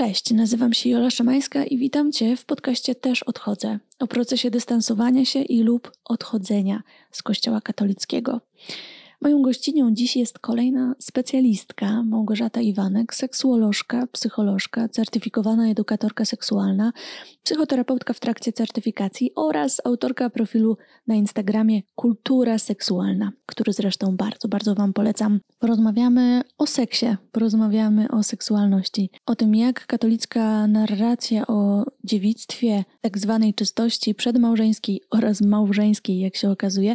Cześć, nazywam się Jola Szymańska i witam Cię w podcaście Też Odchodzę o procesie dystansowania się i lub odchodzenia z Kościoła katolickiego. Moją gościnią dziś jest kolejna specjalistka, Małgorzata Iwanek, seksuolożka, psycholożka, certyfikowana edukatorka seksualna, psychoterapeutka w trakcie certyfikacji oraz autorka profilu na Instagramie Kultura Seksualna, który zresztą bardzo, bardzo Wam polecam. Porozmawiamy o seksie, porozmawiamy o seksualności, o tym jak katolicka narracja o dziewictwie, tak zwanej czystości przedmałżeńskiej oraz małżeńskiej, jak się okazuje,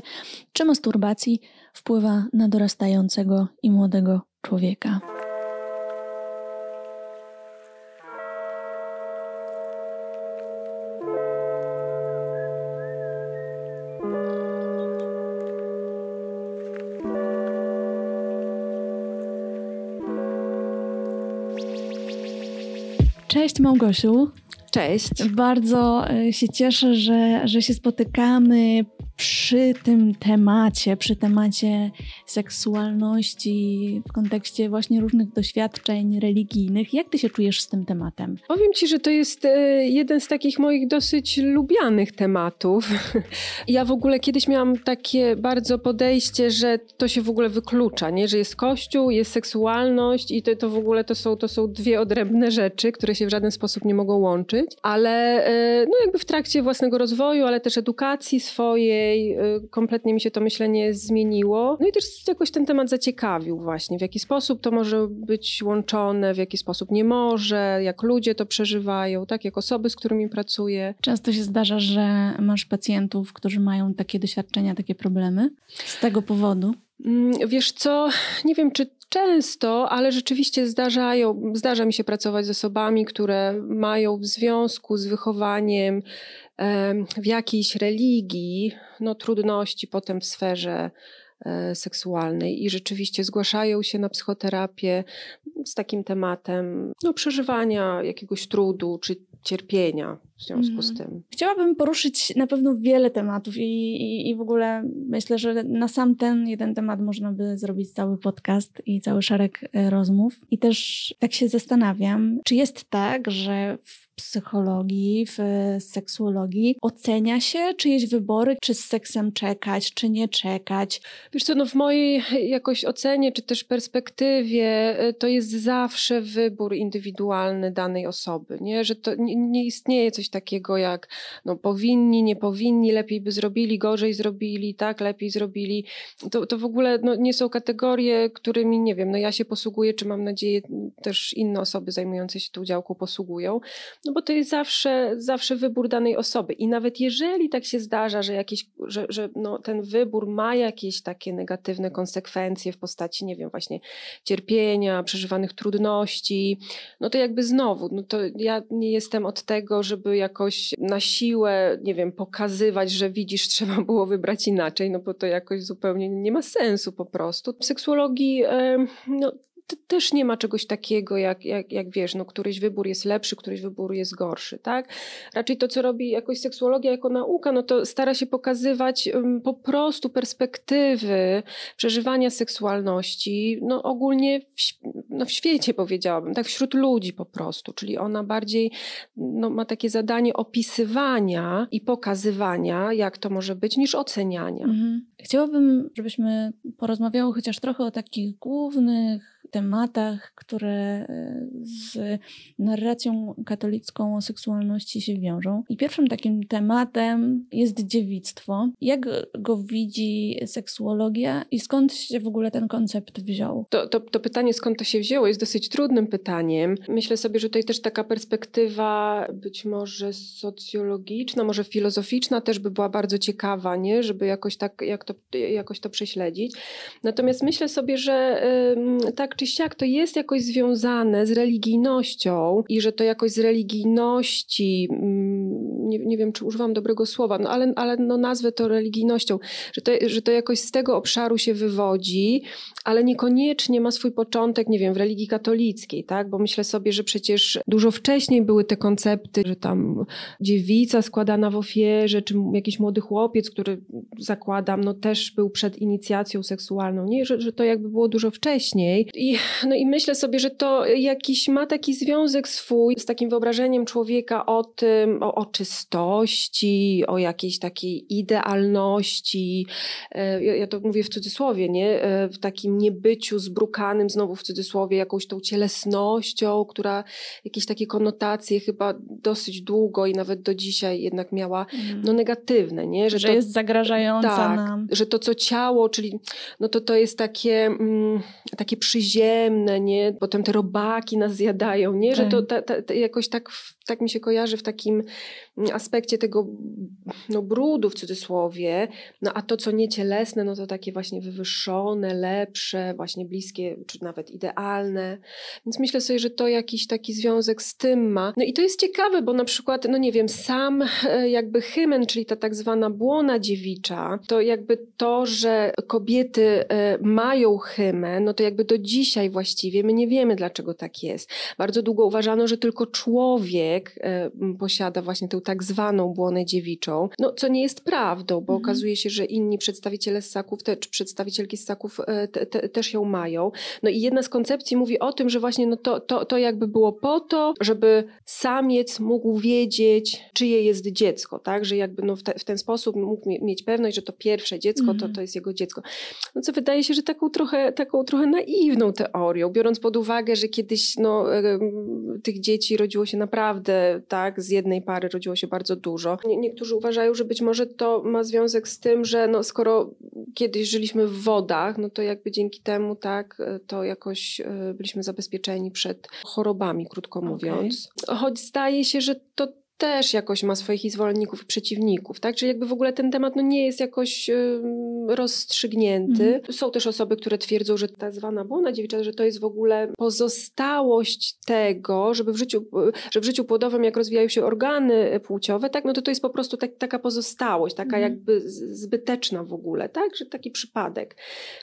czy masturbacji wpływa na dorastającego i młodego człowieka. Cześć Małgosiu. Cześć. Bardzo e, się cieszę, że, że się spotykamy przy tym temacie, przy temacie seksualności w kontekście właśnie różnych doświadczeń religijnych. Jak ty się czujesz z tym tematem? Powiem ci, że to jest e, jeden z takich moich dosyć lubianych tematów. Ja w ogóle kiedyś miałam takie bardzo podejście, że to się w ogóle wyklucza, nie? że jest kościół, jest seksualność i to, to w ogóle to są, to są dwie odrębne rzeczy, które się w żaden sposób nie mogą łączyć. Ale e, no jakby w trakcie własnego rozwoju, ale też edukacji swojej, Y, kompletnie mi się to myślenie zmieniło. No i też jakoś ten temat zaciekawił właśnie, w jaki sposób to może być łączone, w jaki sposób nie może, jak ludzie to przeżywają, tak, jak osoby, z którymi pracuję. Często się zdarza, że masz pacjentów, którzy mają takie doświadczenia, takie problemy z tego powodu. Mm, wiesz co, nie wiem czy często, ale rzeczywiście zdarzają, zdarza mi się pracować z osobami, które mają w związku z wychowaniem w jakiejś religii no, trudności potem w sferze e, seksualnej i rzeczywiście zgłaszają się na psychoterapię z takim tematem no, przeżywania jakiegoś trudu czy cierpienia w związku z mhm. tym. Chciałabym poruszyć na pewno wiele tematów i, i, i w ogóle myślę, że na sam ten jeden temat można by zrobić cały podcast i cały szereg e, rozmów. I też tak się zastanawiam, czy jest tak, że w psychologii, w seksuologii ocenia się czyjeś wybory, czy z seksem czekać, czy nie czekać. Wiesz co, no w mojej jakoś ocenie, czy też perspektywie, y, to jest zawsze wybór indywidualny danej osoby, nie? Że to nie, nie istnieje coś takiego jak no powinni, nie powinni, lepiej by zrobili, gorzej zrobili, tak, lepiej zrobili. To, to w ogóle no, nie są kategorie, którymi, nie wiem, no ja się posługuję, czy mam nadzieję też inne osoby zajmujące się tą działką posługują. No bo to jest zawsze, zawsze wybór danej osoby. I nawet jeżeli tak się zdarza, że, jakieś, że, że no, ten wybór ma jakieś takie negatywne konsekwencje w postaci, nie wiem, właśnie cierpienia, przeżywanych trudności, no to jakby znowu, no to ja nie jestem od tego, żeby jakoś na siłę, nie wiem, pokazywać, że widzisz, trzeba było wybrać inaczej, no bo to jakoś zupełnie nie ma sensu po prostu. Seksuologii, no też nie ma czegoś takiego, jak, jak, jak wiesz, no, któryś wybór jest lepszy, któryś wybór jest gorszy, tak? Raczej to, co robi jakoś seksuologia jako nauka, no to stara się pokazywać um, po prostu perspektywy przeżywania seksualności, no ogólnie w, no, w świecie powiedziałabym, tak, wśród ludzi po prostu, czyli ona bardziej no, ma takie zadanie opisywania i pokazywania, jak to może być, niż oceniania. Mhm. Chciałabym, żebyśmy porozmawiały chociaż trochę o takich głównych tematach, które e, z narracją katolicką o seksualności się wiążą. I pierwszym takim tematem jest dziewictwo. Jak go widzi seksuologia i skąd się w ogóle ten koncept wziął? To, to, to pytanie, skąd to się wzięło, jest dosyć trudnym pytaniem. Myślę sobie, że tutaj też taka perspektywa być może socjologiczna, może filozoficzna też by była bardzo ciekawa, nie? żeby jakoś tak, jak to, jakoś to prześledzić. Natomiast myślę sobie, że tak czy czy siak to jest jakoś związane z religijnością i że to jakoś z religijności, mm, nie, nie wiem, czy używam dobrego słowa, no ale, ale no nazwę to religijnością, że to, że to jakoś z tego obszaru się wywodzi, ale niekoniecznie ma swój początek, nie wiem, w religii katolickiej, tak? Bo myślę sobie, że przecież dużo wcześniej były te koncepty, że tam dziewica składana w ofierze, czy jakiś młody chłopiec, który zakładam, no też był przed inicjacją seksualną, nie? Że, że to jakby było dużo wcześniej. I, no i myślę sobie, że to jakiś ma taki związek swój z takim wyobrażeniem człowieka o tym, o, o czystości, o jakiejś takiej idealności. E, ja, ja to mówię w cudzysłowie, nie? E, w takim niebyciu zbrukanym, znowu w cudzysłowie, jakąś tą cielesnością, która jakieś takie konotacje chyba dosyć długo i nawet do dzisiaj jednak miała mm. no, negatywne, nie? Że, że to, jest zagrażająca tak, nam. Że to, co ciało, czyli no to, to jest takie, mm, takie przyziemne, nie? Potem te robaki nas zjadają, nie? Że tak. to ta, ta, ta, jakoś tak, tak mi się kojarzy w takim aspekcie tego no, brudu w cudzysłowie, no a to, co niecielesne, no to takie właśnie wywyższone, lepsze, właśnie bliskie, czy nawet idealne. Więc myślę sobie, że to jakiś taki związek z tym ma. No i to jest ciekawe, bo na przykład, no nie wiem, sam e, jakby hymen, czyli ta tak zwana błona dziewicza, to jakby to, że kobiety e, mają hymen, no to jakby do dzisiaj właściwie my nie wiemy, dlaczego tak jest. Bardzo długo uważano, że tylko człowiek e, posiada właśnie tę tak zwaną błonę dziewiczą, no co nie jest prawdą, bo mhm. okazuje się, że inni przedstawiciele ssaków, te, czy przedstawicielki ssaków te, te, też ją mają. No i jedna z koncepcji mówi o tym, że właśnie no to, to, to jakby było po to, żeby samiec mógł wiedzieć, czyje jest dziecko, tak, że jakby no w, te, w ten sposób mógł mieć pewność, że to pierwsze dziecko to, mhm. to jest jego dziecko. No co wydaje się, że taką trochę, taką trochę naiwną teorią, biorąc pod uwagę, że kiedyś no, tych dzieci rodziło się naprawdę, tak, z jednej pary rodziło się bardzo dużo. Nie, niektórzy uważają, że być może to ma związek z tym, że no, skoro kiedyś żyliśmy w wodach, no to jakby dzięki temu, tak, to jakoś e, byliśmy zabezpieczeni przed chorobami, krótko mówiąc. Okay. Choć zdaje się, że to też jakoś ma swoich zwolenników i przeciwników, tak? Czyli jakby w ogóle ten temat no, nie jest jakoś y, rozstrzygnięty. Mm. Są też osoby, które twierdzą, że ta zwana błona dziewicza, że to jest w ogóle pozostałość tego, żeby w życiu, że w życiu płodowym, jak rozwijają się organy płciowe, tak? No to to jest po prostu tak, taka pozostałość, taka mm. jakby zbyteczna w ogóle, tak? Że taki przypadek,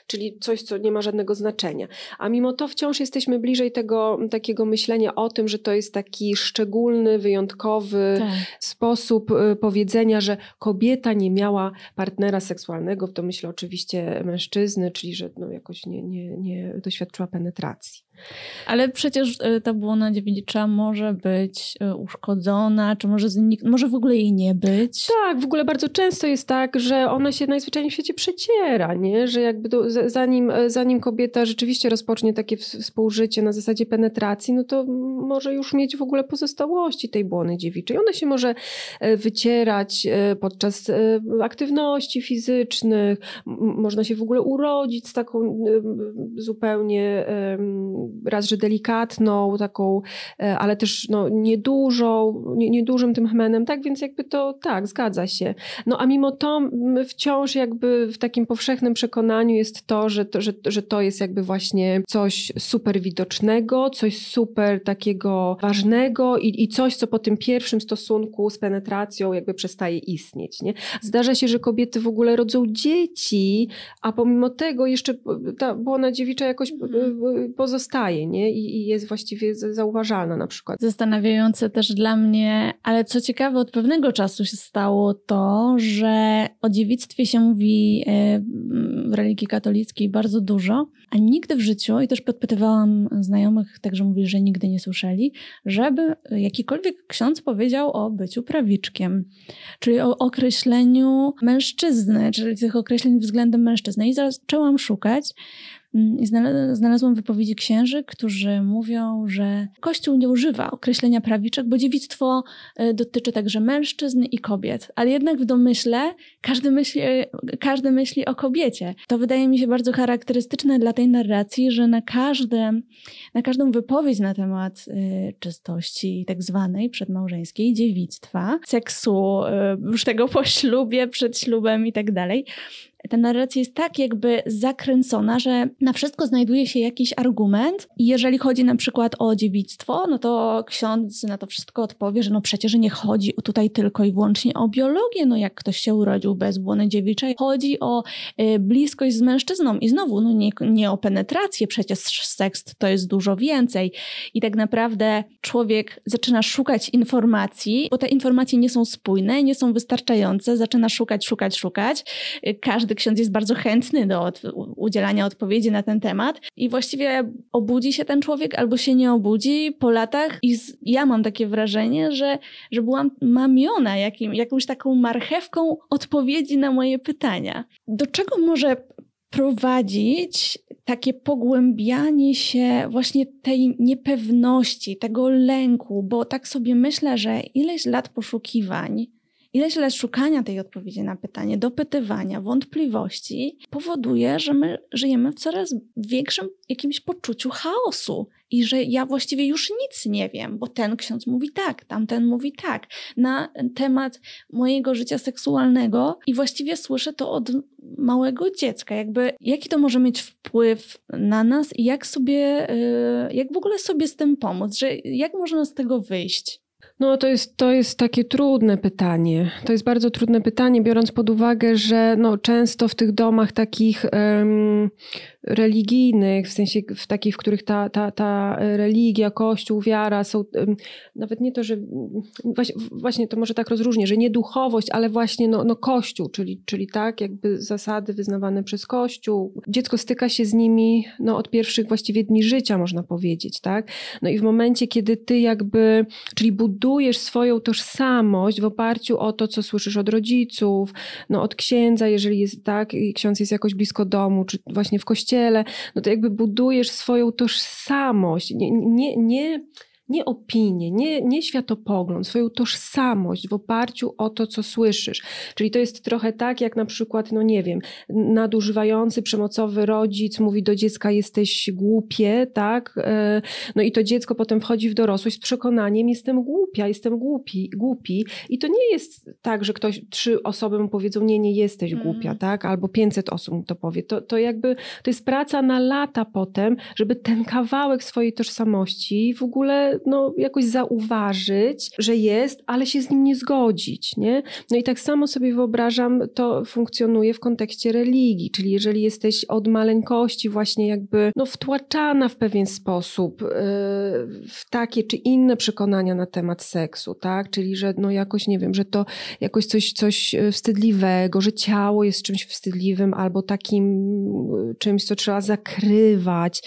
czyli coś, co nie ma żadnego znaczenia. A mimo to wciąż jesteśmy bliżej tego takiego myślenia o tym, że to jest taki szczególny, wyjątkowy tak. sposób y, powiedzenia, że kobieta nie miała partnera seksualnego, w to myślę oczywiście mężczyzny, czyli że no jakoś nie, nie, nie doświadczyła penetracji. Ale przecież e, ta błona dziewicza może być e, uszkodzona, czy może, znik- może w ogóle jej nie być. Tak, w ogóle bardzo często jest tak, że ona się najzwyczajniej w świecie przeciera, nie? że jakby do, zanim, e, zanim kobieta rzeczywiście rozpocznie takie współżycie na zasadzie penetracji, no to może już mieć w ogóle pozostałości tej błony dziewiczej. Ona się może wycierać podczas aktywności fizycznych, można się w ogóle urodzić z taką zupełnie raz, że delikatną, taką, e, ale też no, niedużą, nie, niedużym tym chmenem, tak? Więc jakby to tak, zgadza się. No a mimo to wciąż jakby w takim powszechnym przekonaniu jest to, że to, że, że to jest jakby właśnie coś super widocznego, coś super takiego ważnego i, i coś, co po tym pierwszym stosunku z penetracją jakby przestaje istnieć, nie? Zdarza się, że kobiety w ogóle rodzą dzieci, a pomimo tego jeszcze ta błona dziewicza jakoś mhm. pozostaje zostaje nie? I, i jest właściwie zauważalna na przykład. Zastanawiające też dla mnie, ale co ciekawe, od pewnego czasu się stało to, że o dziewictwie się mówi e, w religii katolickiej bardzo dużo, a nigdy w życiu, i też podpytywałam znajomych, także mówili, że nigdy nie słyszeli, żeby jakikolwiek ksiądz powiedział o byciu prawiczkiem, czyli o określeniu mężczyzny, czyli tych określeń względem mężczyzny. I zaczęłam szukać I znalazłam wypowiedzi księży, którzy mówią, że Kościół nie używa określenia prawiczek, bo dziewictwo e, dotyczy także mężczyzn i kobiet. Ale jednak w domyśle każdy myśli, e, każdy myśli o kobiecie. To wydaje mi się bardzo charakterystyczne dla tej narracji, że na, każde, na każdą wypowiedź na temat y, czystości tak zwanej przedmałżeńskiej, dziewictwa, seksu, już tego po ślubie, przed ślubem i tak dalej, ta narracja jest tak jakby zakręcona, że na wszystko znajduje się jakiś argument. I jeżeli chodzi na przykład o dziewictwo, no to ksiądz na to wszystko odpowie, że no przecież nie chodzi tutaj tylko i wyłącznie o biologię, no jak ktoś się urodził bez błony dziewiczej, chodzi o y, bliskość z mężczyzną. I znowu, no nie, nie o penetrację, przecież seks to jest dużo więcej. I tak naprawdę człowiek zaczyna szukać informacji, bo te informacje nie są spójne, nie są wystarczające, zaczyna szukać, szukać, szukać. Każdy ksiądz jest bardzo chętny do od, udzielania odpowiedzi na ten temat i właściwie obudzi się ten człowiek albo się nie obudzi po latach i z, ja mam takie wrażenie, że, że byłam mamiona jakim, jakąś taką marchewką odpowiedzi na moje pytania. Do czego może prowadzić takie pogłębianie się właśnie tej niepewności, tego lęku, bo tak sobie myślę, że ileś lat poszukiwań, lat szukania tej odpowiedzi na pytanie, dopytywania, wątpliwości powoduje, że my żyjemy w coraz większym jakimś poczuciu chaosu i że ja właściwie już nic nie wiem, bo ten ksiądz mówi tak, tamten mówi tak na temat mojego życia seksualnego i właściwie słyszę to od małego dziecka. Jakby jaki to może mieć wpływ na nas i jak sobie, y, jak w ogóle sobie z tym pomóc, że jak można z tego wyjść? No to jest, to jest takie trudne pytanie. To jest bardzo trudne pytanie, biorąc pod uwagę, że no, często w tych domach takich um, religijnych, w sensie w takich, w których ta, ta, ta religia, kościół, wiara są nawet nie to, że właśnie to może tak rozróżnię, że nie duchowość, ale właśnie no, no kościół, czyli, czyli tak jakby zasady wyznawane przez kościół. Dziecko styka się z nimi no, od pierwszych właściwie dni życia, można powiedzieć, tak? No i w momencie, kiedy ty jakby, czyli budujesz swoją tożsamość w oparciu o to, co słyszysz od rodziców, no od księdza, jeżeli jest tak, i ksiądz jest jakoś blisko domu, czy właśnie w kościele, no to jakby budujesz swoją tożsamość. Nie, nie, nie nie opinię, nie, nie światopogląd, swoją tożsamość w oparciu o to, co słyszysz. Czyli to jest trochę tak, jak na przykład, no nie wiem, nadużywający, przemocowy rodzic mówi do dziecka, jesteś głupie, tak? E, no i to dziecko potem wchodzi w dorosłość z przekonaniem, jestem głupia, jestem głupi, głupi. I to nie jest tak, że ktoś, trzy osoby mu powiedzą, nie, nie jesteś głupia, mm. tak? Albo 500 osób mu to powie. To, to jakby, to jest praca na lata potem, żeby ten kawałek swojej tożsamości w ogóle no, jakoś zauważyć, że jest, ale się z nim nie zgodzić. Nie? No i tak samo sobie wyobrażam, to funkcjonuje w kontekście religii, czyli jeżeli jesteś od maleńkości właśnie jakby no, wtłaczana w pewien sposób yy, w takie czy inne przekonania na temat seksu, tak? Czyli, że no jakoś, nie wiem, że to jakoś coś, coś e, wstydliwego, że ciało jest czymś wstydliwym albo takim e, czymś, co trzeba zakrywać,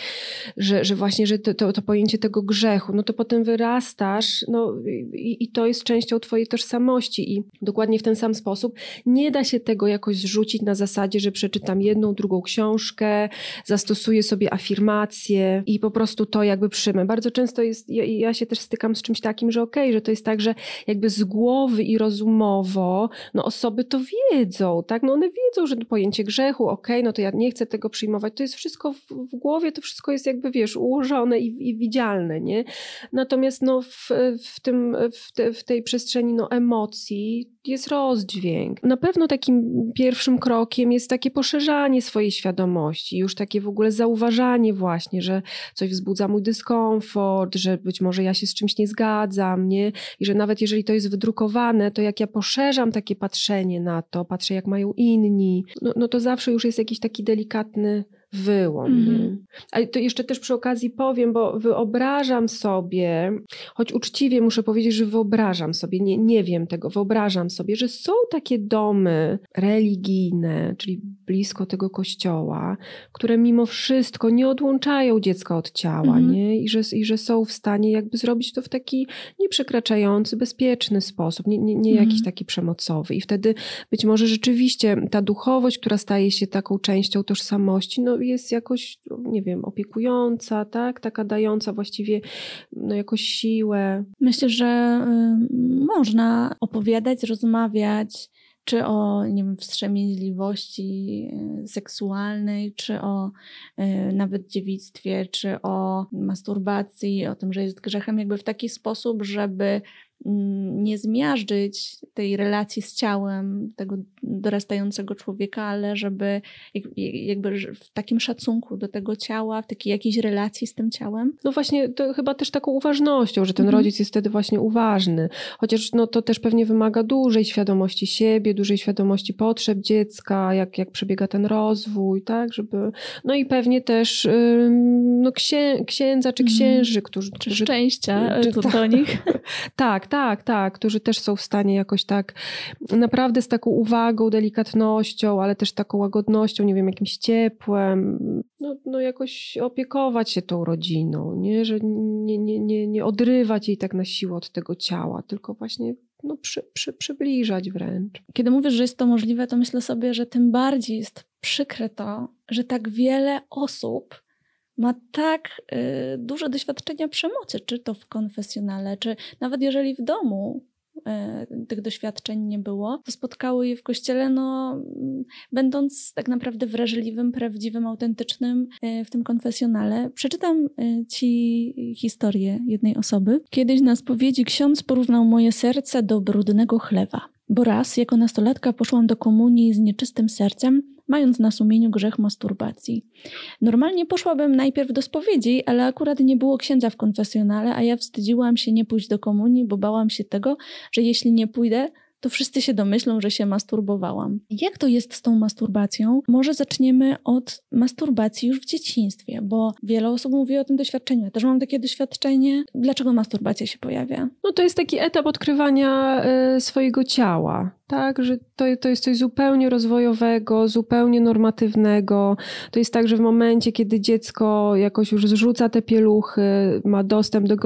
że, że właśnie, że to, to, to pojęcie tego grzechu, no to potem wyrastasz, no i, i, to jest częścią twojej tożsamości i dokładnie w ten sam sposób nie da się tego jakoś zrzucić na zasadzie, że przeczytam jedną, drugą książkę, zastosuję sobie afirmacje i po prostu to jakby przyjmę. Bardzo często jest, ja, ja się też stykam z czymś takim, że okej, okay, że to jest tak, że jakby z głowy i rozumowo, no osoby to wiedzą, tak, no one wiedzą, że pojęcie grzechu, okej, okay, no to ja nie chcę tego przyjmować, to jest wszystko w, w głowie, to wszystko jest jakby, wiesz, ułożone i, i widzialne, nie? Natomiast no, w, w, tym, w, te, w tej przestrzeni no, emocji jest rozdźwięk. Na pewno takim pierwszym krokiem jest takie poszerzanie swojej świadomości, już takie w ogóle zauważanie właśnie, że coś wzbudza mój dyskomfort, że być może ja się z czymś nie zgadzam, nie? I że nawet jeżeli to jest wydrukowane, to jak ja poszerzam takie patrzenie na to, patrzę jak mają inni, no, no to zawsze już jest jakiś taki delikatny wyłom. Mm. Ale to jeszcze też przy okazji powiem, bo wyobrażam sobie, choć uczciwie muszę powiedzieć, że wyobrażam sobie, nie, nie wiem tego, wyobrażam sobie, że są takie domy religijne, czyli blisko tego kościoła, które mimo wszystko nie odłączają dziecka od ciała, mm. nie? I że, I że są w stanie jakby zrobić to w taki nieprzekraczający, bezpieczny sposób, nie, nie, nie mm. jakiś taki przemocowy. I wtedy być może rzeczywiście ta duchowość, która staje się taką częścią tożsamości, no jest jakoś, nie wiem, opiekująca, tak? Taka dająca właściwie no, jakoś siłę. Myślę, że można opowiadać, rozmawiać, czy o nie wiem, wstrzemięźliwości y, seksualnej, czy o y, nawet dziewictwie, czy o masturbacji, o tym, że jest grzechem, jakby w taki sposób, żeby nie zmiażdżyć tej relacji z ciałem tego dorastającego człowieka, ale żeby jakby w takim szacunku do tego ciała, w takiej jakiejś relacji z tym ciałem. No właśnie, to chyba też taką uważnością, że ten mhm. rodzic jest wtedy właśnie uważny. Chociaż no, to też pewnie wymaga dużej świadomości siebie, dużej świadomości potrzeb dziecka, jak, jak przebiega ten rozwój, tak, żeby... No i pewnie też no, księ, księdza czy mhm. księży, którzy... Czy szczęścia czy, to do nich. tak, tak, tak, którzy też są w stanie jakoś tak naprawdę z taką uwagą, delikatnością, ale też taką łagodnością, nie wiem, jakimś ciepłem, no, no jakoś opiekować się tą rodziną, nie? że nie, nie, nie, nie odrywać jej tak na siłę od tego ciała, tylko właśnie no, przy, przy, przybliżać wręcz. Kiedy mówisz, że jest to możliwe, to myślę sobie, że tym bardziej jest przykre to, że tak wiele osób ma tak y, duże doświadczenia przemocy, czy to w konfesjonale, czy nawet jeżeli w domu E, tych doświadczeń nie było, to spotkały je w kościele, no, będąc tak naprawdę wrażliwym, prawdziwym, autentycznym e, w tym konfesjonale. Przeczytam e, Ci historię jednej osoby. Kiedyś na spowiedzi ksiądz porównał moje serce do brudnego chlewa. Bo raz, jako nastolatka, poszłam do komunii z nieczystym sercem, mając na sumieniu grzech masturbacji. Normalnie poszłabym najpierw do spowiedzi, ale akurat nie było księdza w konfesjonale, a ja wstydziłam się nie pójść do komunii, bo bałam się tego, że jeśli nie pójdę, to wszyscy się domyślą, że się masturbowałam. Jak to jest z tą masturbacją? Może zaczniemy od masturbacji już w dzieciństwie, bo wiele osób mówi o tym doświadczeniu. Ja też mam takie doświadczenie. Dlaczego masturbacja się pojawia? No to jest taki etap odkrywania y, swojego ciała. Tak, że to, to jest coś zupełnie rozwojowego, zupełnie normatywnego. To jest tak, że w momencie, kiedy dziecko jakoś już zrzuca te pieluchy, ma dostęp do,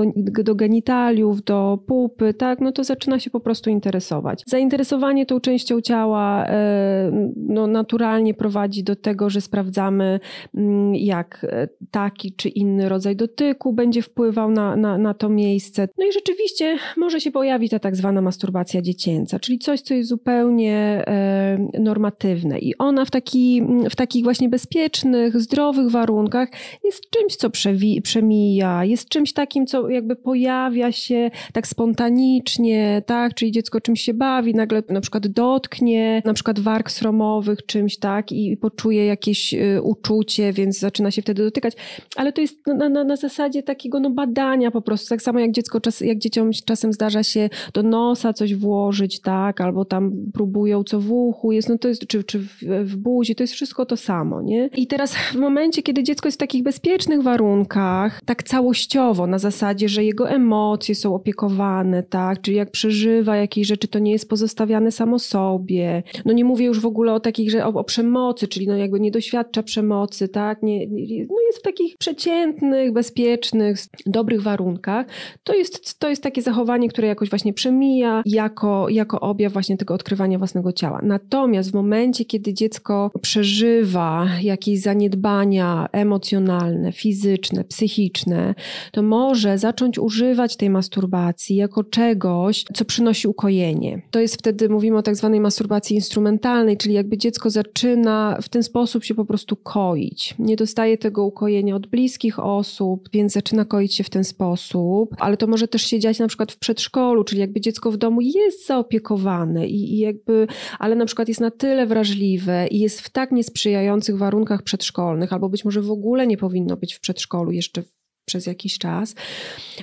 do genitaliów, do pupy, tak, no to zaczyna się po prostu interesować. Zainteresowanie tą częścią ciała e, no, naturalnie prowadzi do tego, że sprawdzamy, mm, jak e, taki czy inny rodzaj dotyku będzie wpływał na, na, na to miejsce. No i rzeczywiście może się pojawić ta tak zwana masturbacja dziecięca, czyli coś, co jest zupełnie e, normatywne. I ona w, taki, w takich właśnie bezpiecznych, zdrowych warunkach jest czymś, co przewi- przemija, jest czymś takim, co jakby pojawia się tak spontanicznie, tak? Czyli dziecko czymś się bawi, nagle na przykład dotknie na przykład warg sromowych czymś, tak? I, poczuje jakieś y, uczucie, więc zaczyna się wtedy dotykać. Ale to jest na, na, na zasadzie takiego no, badania po prostu. Tak samo jak dziecko, czas, jak dzieciom czasem zdarza się do nosa coś włożyć, tak? Albo tam próbują co w uchu jest, no to jest, czy, czy w, w buzi, to jest wszystko to samo, nie? I teraz w momencie, kiedy dziecko jest w takich bezpiecznych warunkach, tak całościowo, na zasadzie, że jego emocje są opiekowane, tak? Czyli jak przeżywa jakieś rzeczy, to nie jest pozostawiane samo sobie. No nie mówię już w ogóle o takich, że o, o przemocy, czyli no jakby nie doświadcza przemocy, tak? Nie, no jest w takich przeciętnych, bezpiecznych, dobrych warunkach. To jest, to jest takie zachowanie, które jakoś właśnie przemija jako, jako objaw właśnie tego odkrywania własnego ciała. Natomiast w momencie, kiedy dziecko przeżywa jakieś zaniedbania emocjonalne, fizyczne, psychiczne, to może zacząć używać tej masturbacji jako czegoś, co przynosi ukojenie. To jest wtedy, mówimy o tak zwanej masturbacji instrumentalnej, czyli jakby dziecko zaczyna w ten sposób się po prostu koić. Nie dostaje tego ukojenia od bliskich osób, więc zaczyna koić się w ten sposób, ale to może też się dziać na przykład w przedszkolu, czyli jakby dziecko w domu jest zaopiekowane i i, jakby, ale na przykład jest na tyle wrażliwe i jest w tak niesprzyjających warunkach przedszkolnych, albo być może w ogóle nie powinno być w przedszkolu jeszcze przez jakiś czas,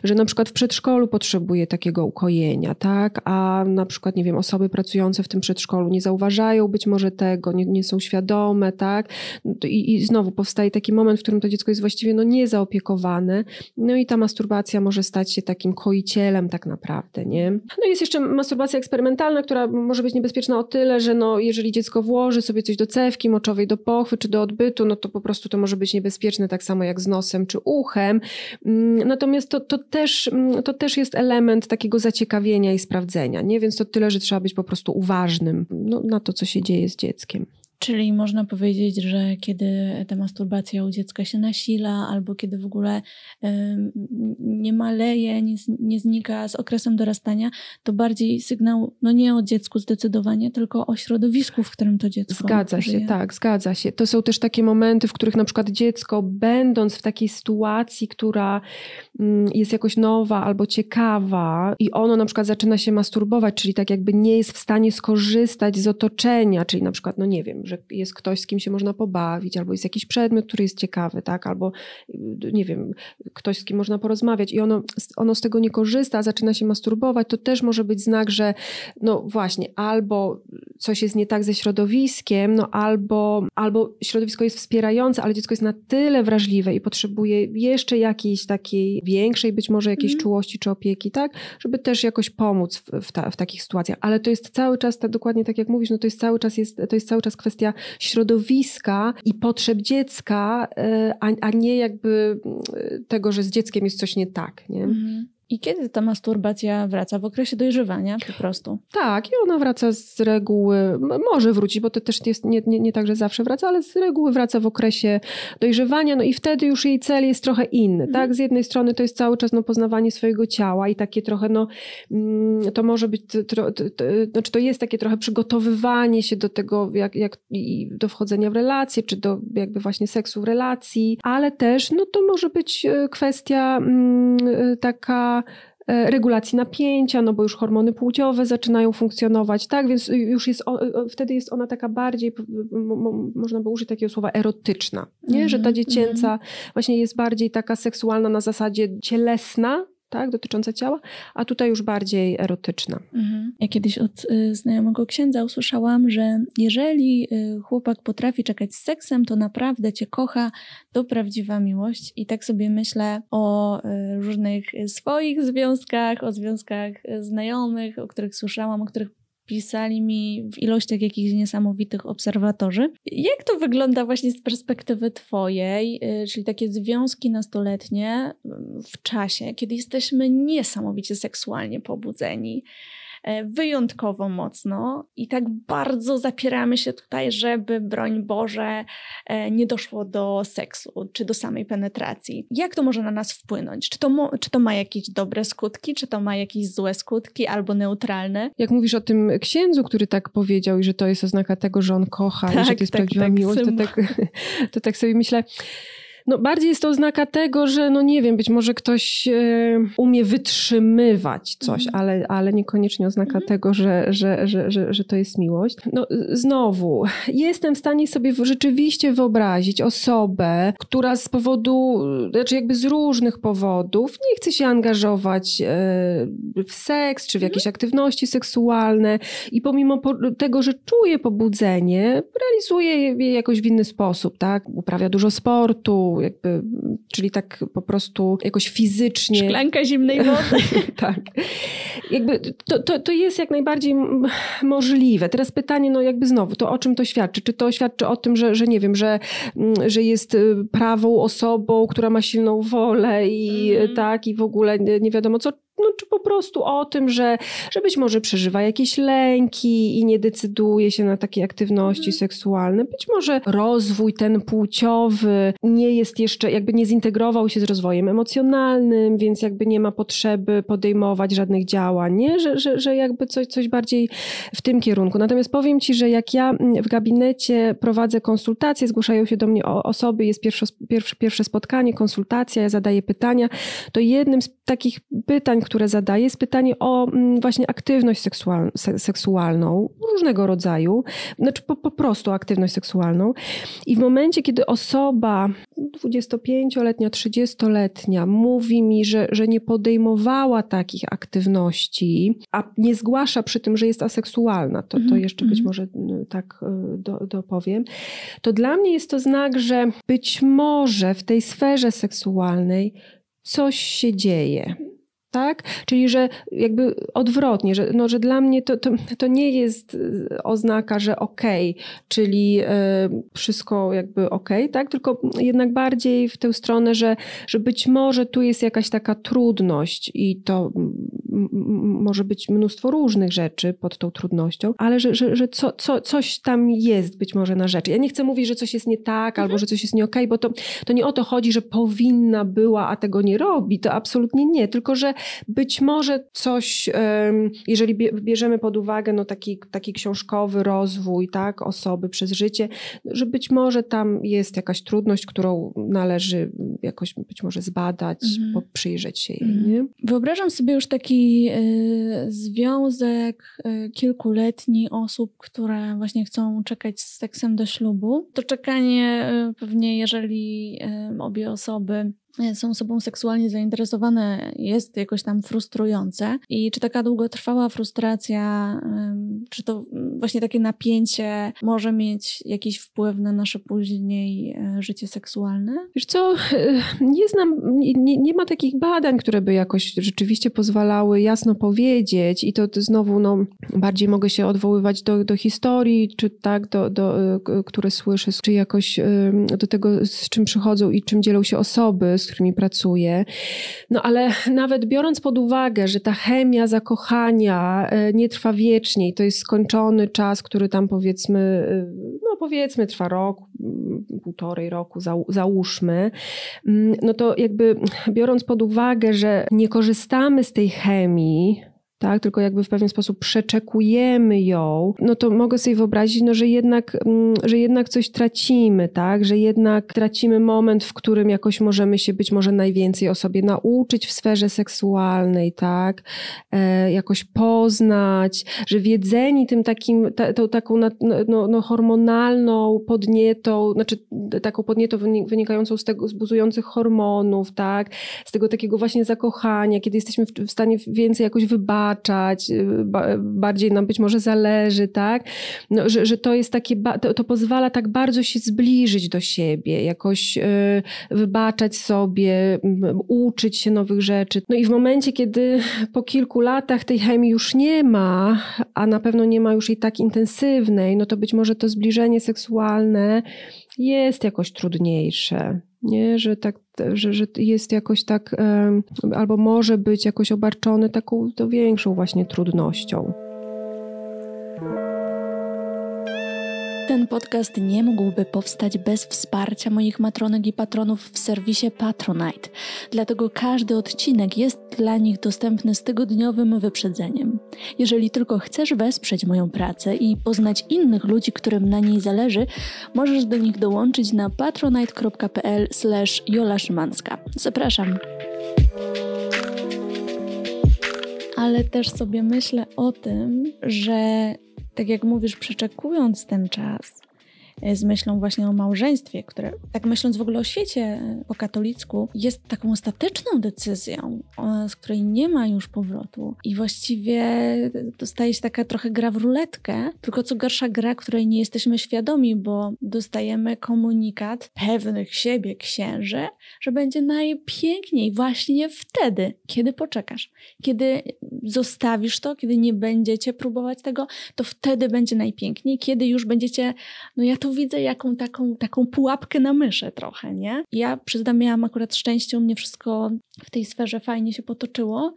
że na przykład w przedszkolu potrzebuje takiego ukojenia, tak? A na przykład, nie wiem, osoby pracujące w tym przedszkolu nie zauważają być może tego, nie, nie są świadome, tak? I, I, znowu powstaje taki moment, w którym to dziecko jest właściwie no, niezaopiekowane, no i ta masturbacja może stać się takim koicielem tak naprawdę, nie? No jest jeszcze masturbacja eksperymentalna, która może być niebezpieczna o tyle, że no, jeżeli dziecko włoży sobie coś do cewki moczowej, do pochwy czy do odbytu, no to po prostu to może być niebezpieczne tak samo jak z nosem czy uchem, natomiast to, to, też, mm, to też jest element takiego zaciekawienia i sprawdzenia, nie? Więc to tyle, że trzeba być po prostu uważnym no, na to, co się dzieje z dzieckiem. Czyli można powiedzieć, że kiedy ta masturbacja u dziecka się nasila, albo kiedy w ogóle nie maleje, nie, nie, znika z okresem dorastania, to bardziej sygnał, no nie o dziecku zdecydowanie, tylko o środowisku, w którym to dziecko Zgadza żyje. się, tak, zgadza się. To są też takie momenty, w których na przykład dziecko, będąc w takiej sytuacji, która mm, jest jakoś nowa albo ciekawa i ono na przykład zaczyna się masturbować, czyli tak jakby nie jest w stanie skorzystać z otoczenia, czyli na przykład, no nie wiem, że jest ktoś, z kim się można pobawić, albo jest jakiś przedmiot, który jest ciekawy, tak, albo nie wiem, ktoś, z kim można porozmawiać i ono, ono z tego nie korzysta, zaczyna się masturbować, to też może być znak, że no właśnie, albo coś jest nie tak ze środowiskiem, no albo, albo środowisko jest wspierające, ale dziecko jest na tyle wrażliwe i potrzebuje jeszcze jakiejś takiej większej być może jakiejś mm. czułości czy opieki, tak, żeby też jakoś pomóc w, w, ta, w takich sytuacjach, ale to jest cały czas, tak dokładnie tak jak mówisz, no to jest cały czas, jest, to jest cały czas kwestia kwestia środowiska i potrzeb dziecka, e, a, a nie jakby e, tego, że z dzieckiem jest coś nie tak. Nie? Mhm. I kiedy ta masturbacja wraca? W okresie dojrzewania po prostu? Tak, i ona wraca z reguły, może wrócić, bo to też jest nie, nie, nie tak, że zawsze wraca, ale z reguły wraca w okresie dojrzewania, no i wtedy już jej cel jest trochę inny, mhm. tak? Z jednej strony to jest cały czas no, poznawanie swojego ciała i takie trochę, no, mm, to może być, to, to, to, znaczy to jest takie trochę przygotowywanie się do tego, jak, jak do wchodzenia w relacje, czy do jakby właśnie seksu w relacji, ale też, no to może być e, kwestia mm, e, taka E, regulacji napięcia, no bo już hormony płciowe zaczynają funkcjonować, tak, więc już jest, wtedy jest ona taka bardziej, można by użyć takiego słowa erotyczna, nie, że ta mhm, dziecięca -hmm. właśnie jest bardziej taka seksualna na zasadzie cielesna, tak, dotycząca ciała, a tutaj już bardziej erotyczna. Mhm. Ja kiedyś od y, znajomego księdza usłyszałam, że jeżeli y, chłopak potrafi czekać z seksem, to naprawdę cię kocha, to prawdziwa miłość. I tak sobie myślę o y, różnych swoich związkach, o związkach znajomych, o których słyszałam, o których pisali mi w ilościach jakichś niesamowitych obserwatorzy. Jak to wygląda właśnie z perspektywy Twojej, y, czyli takie związki nastoletnie w czasie, kiedy jesteśmy niesamowicie seksualnie pobudzeni? E, wyjątkowo mocno i tak bardzo zapieramy się tutaj, żeby broń Boże e, nie doszło do seksu czy do samej penetracji. Jak to może na nas wpłynąć? Czy to, czy to ma jakieś dobre skutki, czy to ma jakieś złe skutki albo neutralne? Jak mówisz o tym księdzu, który tak powiedział i że to jest oznaka tego, że on kocha tak, i że to jest tak, prawdziwa tak, miłość, to tak, to tak sobie myślę no bardziej jest to oznaka tego, że no nie wiem, być może ktoś e, umie wytrzymywać coś, mhm. ale, ale niekoniecznie oznaka mhm. tego, że, że, że, że, że to jest miłość. No znowu, jestem w stanie sobie rzeczywiście wyobrazić osobę, która z powodu, znaczy jakby z różnych powodów nie chce się angażować e, w seks czy w jakieś mhm. aktywności seksualne i pomimo tego, że czuje pobudzenie, realizuje je jakoś w inny sposób, tak? Uprawia dużo sportu, jakby, czyli tak po prostu jakoś fizycznie. Szklanka zimnej wody. tak. Jakby to, to, to jest jak najbardziej możliwe. Teraz pytanie, no jakby znowu, to o czym to świadczy? Czy to świadczy o tym, że, że nie wiem, że, że jest y, prawą osobą, która ma silną wolę i mm. tak, i w ogóle nie wiadomo co, no, czy po prostu o tym, że, że być może przeżywa jakieś lęki i nie decyduje się na takie aktywności mm. seksualne. Być może rozwój ten płciowy nie jest jeszcze, jakby nie zintegrował się z rozwojem emocjonalnym, więc jakby nie ma potrzeby podejmować żadnych działań, nie? Że, że, że jakby coś, coś bardziej w tym kierunku. Natomiast powiem Ci, że jak ja w gabinecie prowadzę konsultacje, zgłaszają się do mnie osoby, jest pierwsze, pierwsze, pierwsze spotkanie, konsultacja, ja zadaję pytania, to jednym z takich pytań, które zadaję, jest pytanie o mm, właśnie aktywność seksual, seksualną różnego rodzaju, znaczy po, po prostu aktywność seksualną. I w momencie, kiedy osoba 25-letnia, 30-letnia mówi mi, że, że nie podejmowała takich aktywności, a nie zgłasza przy tym, że jest aseksualna, to, to mhm, jeszcze być mhm. może y, tak y, do, dopowiem, to dla mnie jest to znak, że być może w tej sferze seksualnej coś się dzieje tak? Czyli, że jakby odwrotnie, że, no, że dla mnie to, to, to nie jest oznaka, że okej, okay, czyli y, wszystko jakby okej, okay, tak? Tylko jednak bardziej w tę stronę, że, że być może tu jest jakaś taka trudność i to może być mnóstwo różnych rzeczy pod tą trudnością, ale że, że, że co, co, coś tam jest być może na rzeczy. Ja nie chcę mówić, że coś jest nie tak mhm. albo że coś jest nie okej, okay, bo to, to nie o to chodzi, że powinna była, a tego nie robi. To absolutnie nie, tylko że być może coś, jeżeli bierzemy pod uwagę no, taki, taki książkowy rozwój tak, osoby przez życie, że być może tam jest jakaś trudność, którą należy jakoś być może zbadać, mhm. przyjrzeć się jej. Mhm. Nie? Wyobrażam sobie już taki y, związek y, kilkuletni osób, które właśnie chcą czekać z seksem do ślubu. To czekanie y, pewnie, jeżeli obie osoby są osobą seksualnie zainteresowane, jest jakoś tam frustrujące. I czy taka długotrwała frustracja, czy to właśnie takie napięcie może mieć jakiś wpływ na nasze później e, życie seksualne? Wiesz co, e, nie znam, nie, nie ma takich badań, które by jakoś rzeczywiście pozwalały jasno powiedzieć i to, to znowu no, bardziej mogę się odwoływać do, do historii, czy tak, do, do, e, które słyszę, czy jakoś do tego, z czym przychodzą i czym dzielą się osoby, z którymi pracuję. No ale nawet biorąc pod uwagę, że ta chemia zakochania e, nie trwa wiecznie i to jest skończony czas, który tam powiedzmy, e, no powiedzmy trwa rok, półtorej roku, załóżmy, no to jakby biorąc pod uwagę, że nie korzystamy z tej chemii, tak, tylko jakby w pewien sposób przeczekujemy ją, no to mogę sobie wyobrazić, no, że, jednak, mm, że jednak coś tracimy, tak, że jednak tracimy moment, w którym jakoś możemy się być może najwięcej o sobie nauczyć w sferze seksualnej, tak, e, jakoś poznać, że wiedzeni tym takim, ta, tą taką no, no, no, hormonalną podnietą, znaczy taką podnietą wynikającą z tego, z buzujących hormonów, tak, z tego takiego właśnie zakochania, kiedy jesteśmy w, w stanie więcej jakoś wybawić, y, bardziej nam być może zależy, tak? No, że, że to jest takie, to, to pozwala tak bardzo się zbliżyć do siebie, jakoś y, wybaczać sobie, uczyć się nowych rzeczy. No i w momencie, kiedy po kilku latach tej chemii już nie ma, a na pewno nie ma już jej tak intensywnej, no to być może to zbliżenie seksualne jest jakoś trudniejsze nie? Że, tak, że, że jest jakoś tak, albo może być jakoś obarczony taką to większą właśnie trudnością. Ten podcast nie mógłby powstać bez wsparcia moich matronek i patronów w serwisie Patronite, dlatego każdy odcinek jest dla nich dostępny z tygodniowym wyprzedzeniem. Jeżeli tylko chcesz wesprzeć moją pracę i poznać innych ludzi, którym na niej zależy, możesz do nich dołączyć na patronite.pl/jola Szymanska. Zapraszam. Ale też sobie myślę o tym, że tak jak mówisz, przeczekując ten czas, z myślą właśnie o małżeństwie, które, tak myśląc w ogóle o świecie e, po katolicku, jest taką ostateczną decyzją, z której nie ma już powrotu. I właściwie dostaje się taka trochę gra w ruletkę, tylko co gorsza gra, której nie jesteśmy świadomi, bo dostajemy komunikat pewnych siebie księży, że będzie najpiękniej właśnie wtedy, kiedy poczekasz. Kiedy zostawisz to, kiedy nie będziecie próbować tego, to wtedy będzie najpiękniej, kiedy już będziecie, no ja to tu widzę jaką taką, taką pułapkę na myszę trochę, nie? Ja przyznam, miałam akurat szczęście, u mnie wszystko w tej sferze fajnie się potoczyło,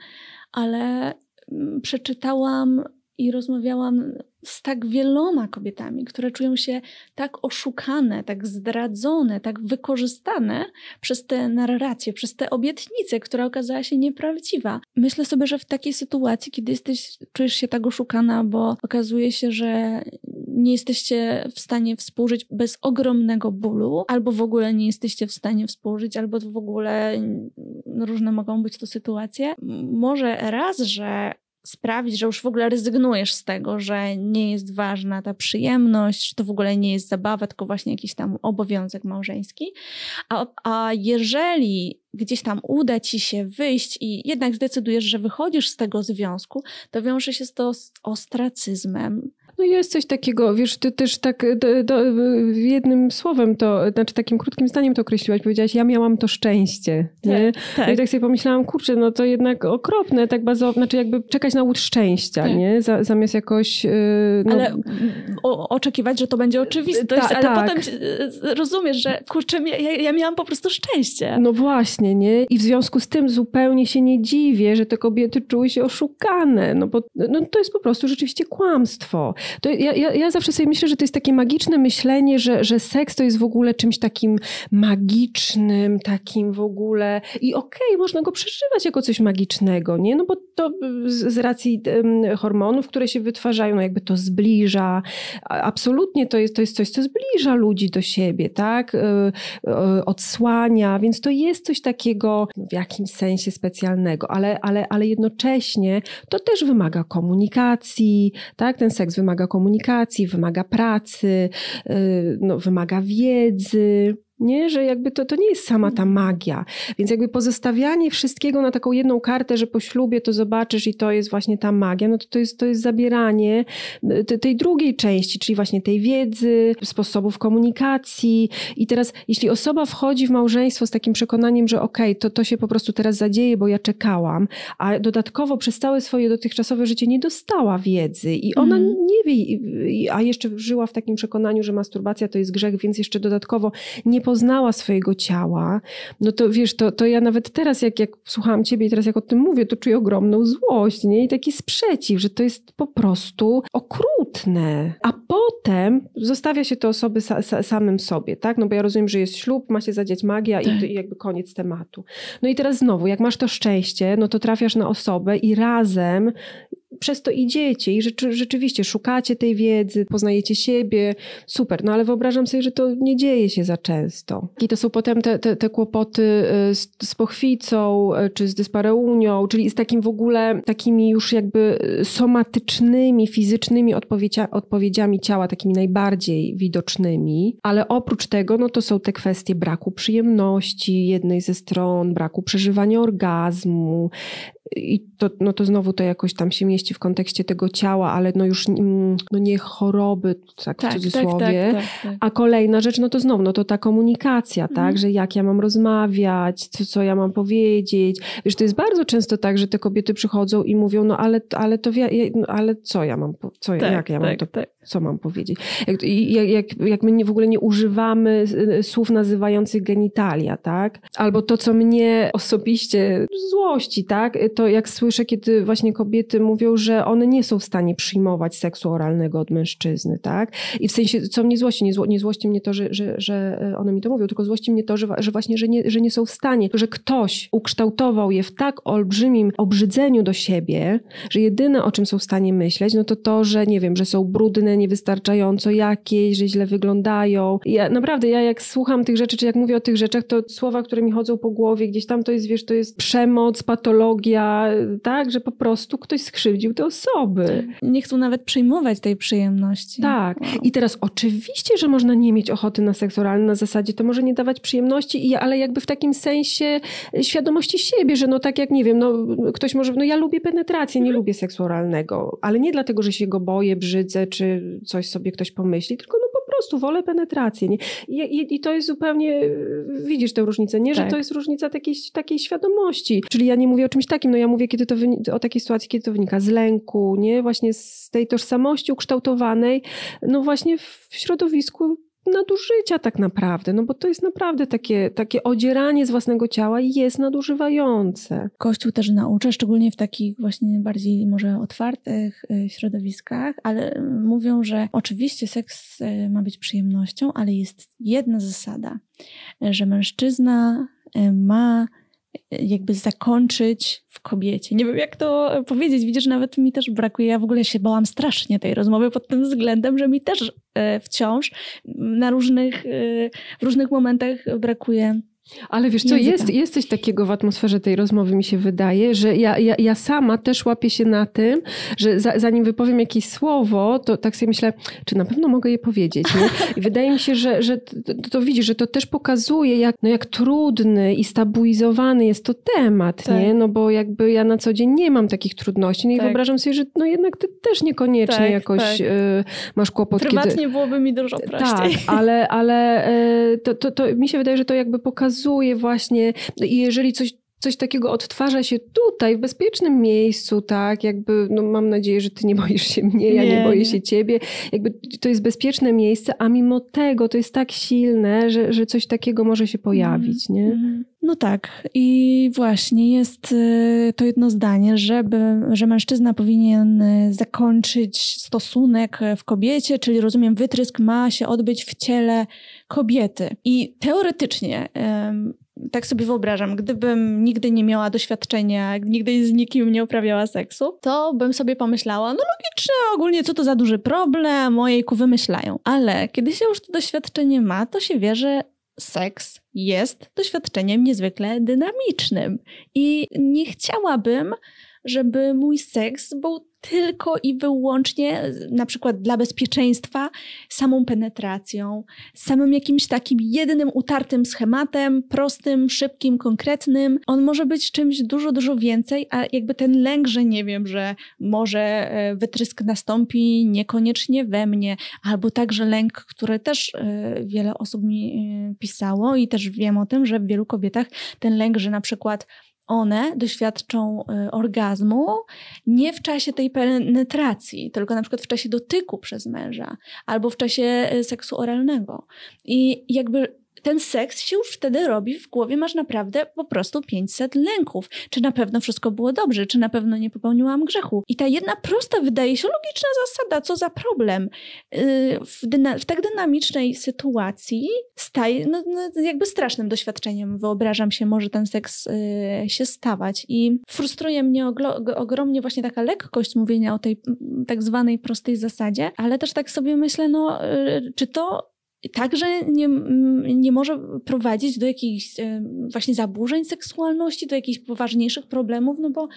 ale mm, przeczytałam i rozmawiałam z tak wieloma kobietami, które czują się tak oszukane, tak zdradzone, tak wykorzystane przez te narracje, przez te obietnice, która okazała się nieprawdziwa. Myślę sobie, że w takiej sytuacji, kiedy jesteś, czujesz się tak oszukana, bo okazuje się, że nie jesteście w stanie współżyć bez ogromnego bólu, albo w ogóle nie jesteście w stanie współżyć, albo w ogóle różne mogą być to sytuacje. Może raz, że sprawić, że już w ogóle rezygnujesz z tego, że nie jest ważna ta przyjemność, że to w ogóle nie jest zabawa, tylko właśnie jakiś tam obowiązek małżeński. A, a jeżeli gdzieś tam uda ci się wyjść i jednak zdecydujesz, że wychodzisz z tego związku, to wiąże się to z ostracyzmem, No jest coś takiego, wiesz, ty też tak do, do, jednym słowem to, znaczy takim krótkim zdaniem to określiłaś, powiedziałaś, ja miałam to szczęście, nie? Tak, tak. No i tak sobie pomyślałam, kurczę, no to jednak okropne, tak bardzo, znaczy jakby czekać na łód szczęścia, tak. nie? zamiast jakoś... Yy, no... Ale o, oczekiwać, że to będzie oczywistość, Ta, ale tak. potem rozumiesz, że kurczę, ja, ja miałam po prostu szczęście. No właśnie, nie? I w związku z tym zupełnie się nie dziwię, że te kobiety czuły się oszukane, no bo no, to jest po prostu rzeczywiście kłamstwo. To ja, ja, ja zawsze sobie myślę, że to jest takie magiczne myślenie, że, że seks to jest w ogóle czymś takim magicznym, takim w ogóle i okej, okay, można go przeżywać jako coś magicznego, nie? No bo to z, z racji um, hormonów, które się wytwarzają, no jakby to zbliża. Absolutnie to jest, to jest coś, co zbliża ludzi do siebie, tak? Y, y, odsłania, więc to jest coś takiego w jakimś sensie specjalnego, ale, ale, ale jednocześnie to też wymaga komunikacji, tak? Ten seks wymaga komunikacji, wymaga pracy, y, no, wymaga wiedzy nie? Że jakby to, to nie jest sama ta magia. Więc jakby pozostawianie wszystkiego na taką jedną kartę, że po ślubie to zobaczysz i to jest właśnie ta magia, no to to jest, to jest zabieranie y, tej drugiej części, czyli właśnie tej wiedzy, sposobów komunikacji. I teraz, jeśli osoba wchodzi w małżeństwo z takim przekonaniem, że okej, okay, to, to się po prostu teraz zadzieje, bo ja czekałam, a dodatkowo przez całe swoje dotychczasowe życie nie dostała wiedzy i ona mm. nie wie, a jeszcze żyła w takim przekonaniu, że masturbacja to jest grzech, więc jeszcze dodatkowo nie poznała swojego ciała, no to wiesz, to, to ja nawet teraz, jak, jak słuchałam ciebie i teraz jak o tym mówię, to czuję ogromną złość, nie? I taki sprzeciw, że to jest po prostu okrutne. A potem zostawia się to osoby sa, sa, samym sobie, tak? No bo ja rozumiem, że jest ślub, ma się zadziać magia tak. i, i jakby koniec tematu. No i teraz znowu, jak masz to szczęście, no to trafiasz na osobę i razem przez to idziecie i rzeczy, rzeczywiście szukacie tej wiedzy, poznajecie siebie, super, no ale wyobrażam sobie, że to nie dzieje się za często. I to są potem te, te, te kłopoty y, z, z pochwicą, y, czy z dyspareunią, czyli z takim w ogóle, takimi już jakby y, somatycznymi, fizycznymi odpowiedzia, odpowiedziami ciała, takimi najbardziej widocznymi, ale oprócz tego, no to są te kwestie braku przyjemności jednej ze stron, braku przeżywania orgazmu, i to, no to znowu to jakoś tam się mieści w kontekście tego ciała, ale no już no nie choroby, tak, tak w cudzysłowie. Tak, tak, tak, A kolejna rzecz, no to znowu, no to ta komunikacja, tak, mhm. że jak ja mam rozmawiać, co, co ja mam powiedzieć. Wiesz, to jest bardzo często tak, że te kobiety przychodzą i mówią, no ale, ale to, no, ale co ja mam, co, tak, jak ja mam to, co mam powiedzieć. Jak, jak, jak my nie, w ogóle nie używamy y, słów nazywających genitalia, tak? Albo to, co mnie osobiście złości, tak? To jak słyszę, kiedy właśnie kobiety mówią, że one nie są w stanie przyjmować seksu oralnego od mężczyzny, tak? I w sensie, co mnie złości, nie, zło, nie złości mnie to, że, że, że one mi to mówią, tylko złości mnie to, że, że właśnie, że nie, że nie są w stanie, że ktoś ukształtował je w tak olbrzymim obrzydzeniu do siebie, że jedyne, o czym są w stanie myśleć, no to to, że nie wiem, że są brudne, niewystarczająco jakieś, że źle wyglądają. Ja naprawdę, ja jak słucham tych rzeczy, czy jak mówię o tych rzeczach, to słowa, które mi chodzą po głowie, gdzieś tam to jest, wiesz, to jest przemoc, patologia, tak, że po prostu ktoś skrzywdził te osoby. Nie chcą nawet przyjmować tej przyjemności. Tak. Wow. I teraz oczywiście, że można nie mieć ochoty na seks oralny na zasadzie, to może nie dawać przyjemności, ale jakby w takim sensie świadomości siebie, że no tak jak, nie wiem, no ktoś może, no ja lubię penetrację, nie mhm. lubię seksu oralnego, ale nie dlatego, że się go boję, brzydzę, czy coś sobie ktoś pomyśli, tylko no po prostu wolę penetrację. Nie? I, i, I, to jest zupełnie, widzisz tę różnicę, nie? Że tak. to jest różnica takiej, takiej świadomości. Czyli ja nie mówię o czymś takim, no ja mówię kiedy to o takiej sytuacji, kiedy to wynika z lęku, nie? Właśnie z tej tożsamości ukształtowanej, no właśnie w środowisku nadużycia tak naprawdę, no bo to jest naprawdę takie, takie odzieranie z własnego ciała i jest nadużywające. Kościół też naucza, szczególnie w takich właśnie bardziej może otwartych y, środowiskach, ale mówią, że oczywiście seks y, ma być przyjemnością, ale jest jedna zasada, że mężczyzna y, ma jakby zakończyć w kobiecie. Nie wiem, jak to powiedzieć. Widzisz, nawet mi też brakuje. Ja w ogóle się bałam strasznie tej rozmowy pod tym względem, że mi też e, wciąż na różnych, e, w różnych momentach brakuje Ale wiesz co, jest, jest coś takiego w atmosferze tej rozmowy, mi się wydaje, że ja, ja, ja sama też łapię się na tym, że za, zanim wypowiem jakieś słowo, to tak sobie myślę, czy na pewno mogę je powiedzieć. Wydaje mi się, że, że to, to widzisz, że to też pokazuje, jak, no jak trudny i stabilizowany jest to temat, tak. nie? No bo jakby ja na co dzień nie mam takich trudności. No tak. i wyobrażam sobie, że no jednak ty też niekoniecznie tak, jakoś tak. Y, masz kłopot. Prywatnie kiedy... byłoby mi dużo prościej. Tak, ale, ale y, to, to, to mi się wydaje, że to jakby pokazuje właśnie, i jeżeli coś coś takiego odtwarza się tutaj, w bezpiecznym miejscu, tak? Jakby, no mam nadzieję, że ty nie boisz się mnie, ja nie, nie boję nie. się ciebie. Jakby to jest bezpieczne miejsce, a mimo tego to jest tak silne, że, że coś takiego może się pojawić, mm. nie? Mhm. No tak. I właśnie jest y, to jedno zdanie, żeby, że mężczyzna powinien y, zakończyć stosunek w kobiecie, czyli rozumiem, wytrysk ma się odbyć w ciele kobiety. I teoretycznie tak sobie wyobrażam, gdybym nigdy nie miała doświadczenia, nigdy z nikim nie uprawiała seksu, to bym sobie pomyślała, no logiczne, ogólnie co to za duży problem, ojejku, wymyślają. Ale kiedy się już to doświadczenie ma, to się wie, że seks jest doświadczeniem niezwykle dynamicznym. I nie chciałabym, żeby mój seks był tylko i wyłącznie na przykład dla bezpieczeństwa samą penetracją, samym jakimś takim jedynym utartym schematem, prostym, szybkim, konkretnym. On może być czymś dużo, dużo więcej, a jakby ten lęk, że nie wiem, że może e, wytrysk nastąpi niekoniecznie we mnie, albo także lęk, który też e, wiele osób mi e, pisało i też wiem o tym, że w wielu kobietach ten lęk, że na przykład one doświadczą y, orgazmu nie w czasie tej penetracji, tylko na przykład w czasie dotyku przez męża albo w czasie y, seksu oralnego. I jakby ten seks się już wtedy robi, w głowie masz naprawdę po prostu 500 lęków. Czy na pewno wszystko było dobrze? Czy na pewno nie popełniłam grzechu? I ta jedna prosta, wydaje się logiczna zasada, co za problem. Y, w, w tak dynamicznej sytuacji staje, no, no, jakby strasznym doświadczeniem, wyobrażam się, może ten seks y, się stawać. I frustruje mnie ogromnie właśnie taka lekkość mówienia o tej tak zwanej prostej zasadzie, ale też tak sobie myślę, no, y, czy to także nie, nie może prowadzić do jakichś e, właśnie zaburzeń seksualności, do jakichś poważniejszych problemów, no bo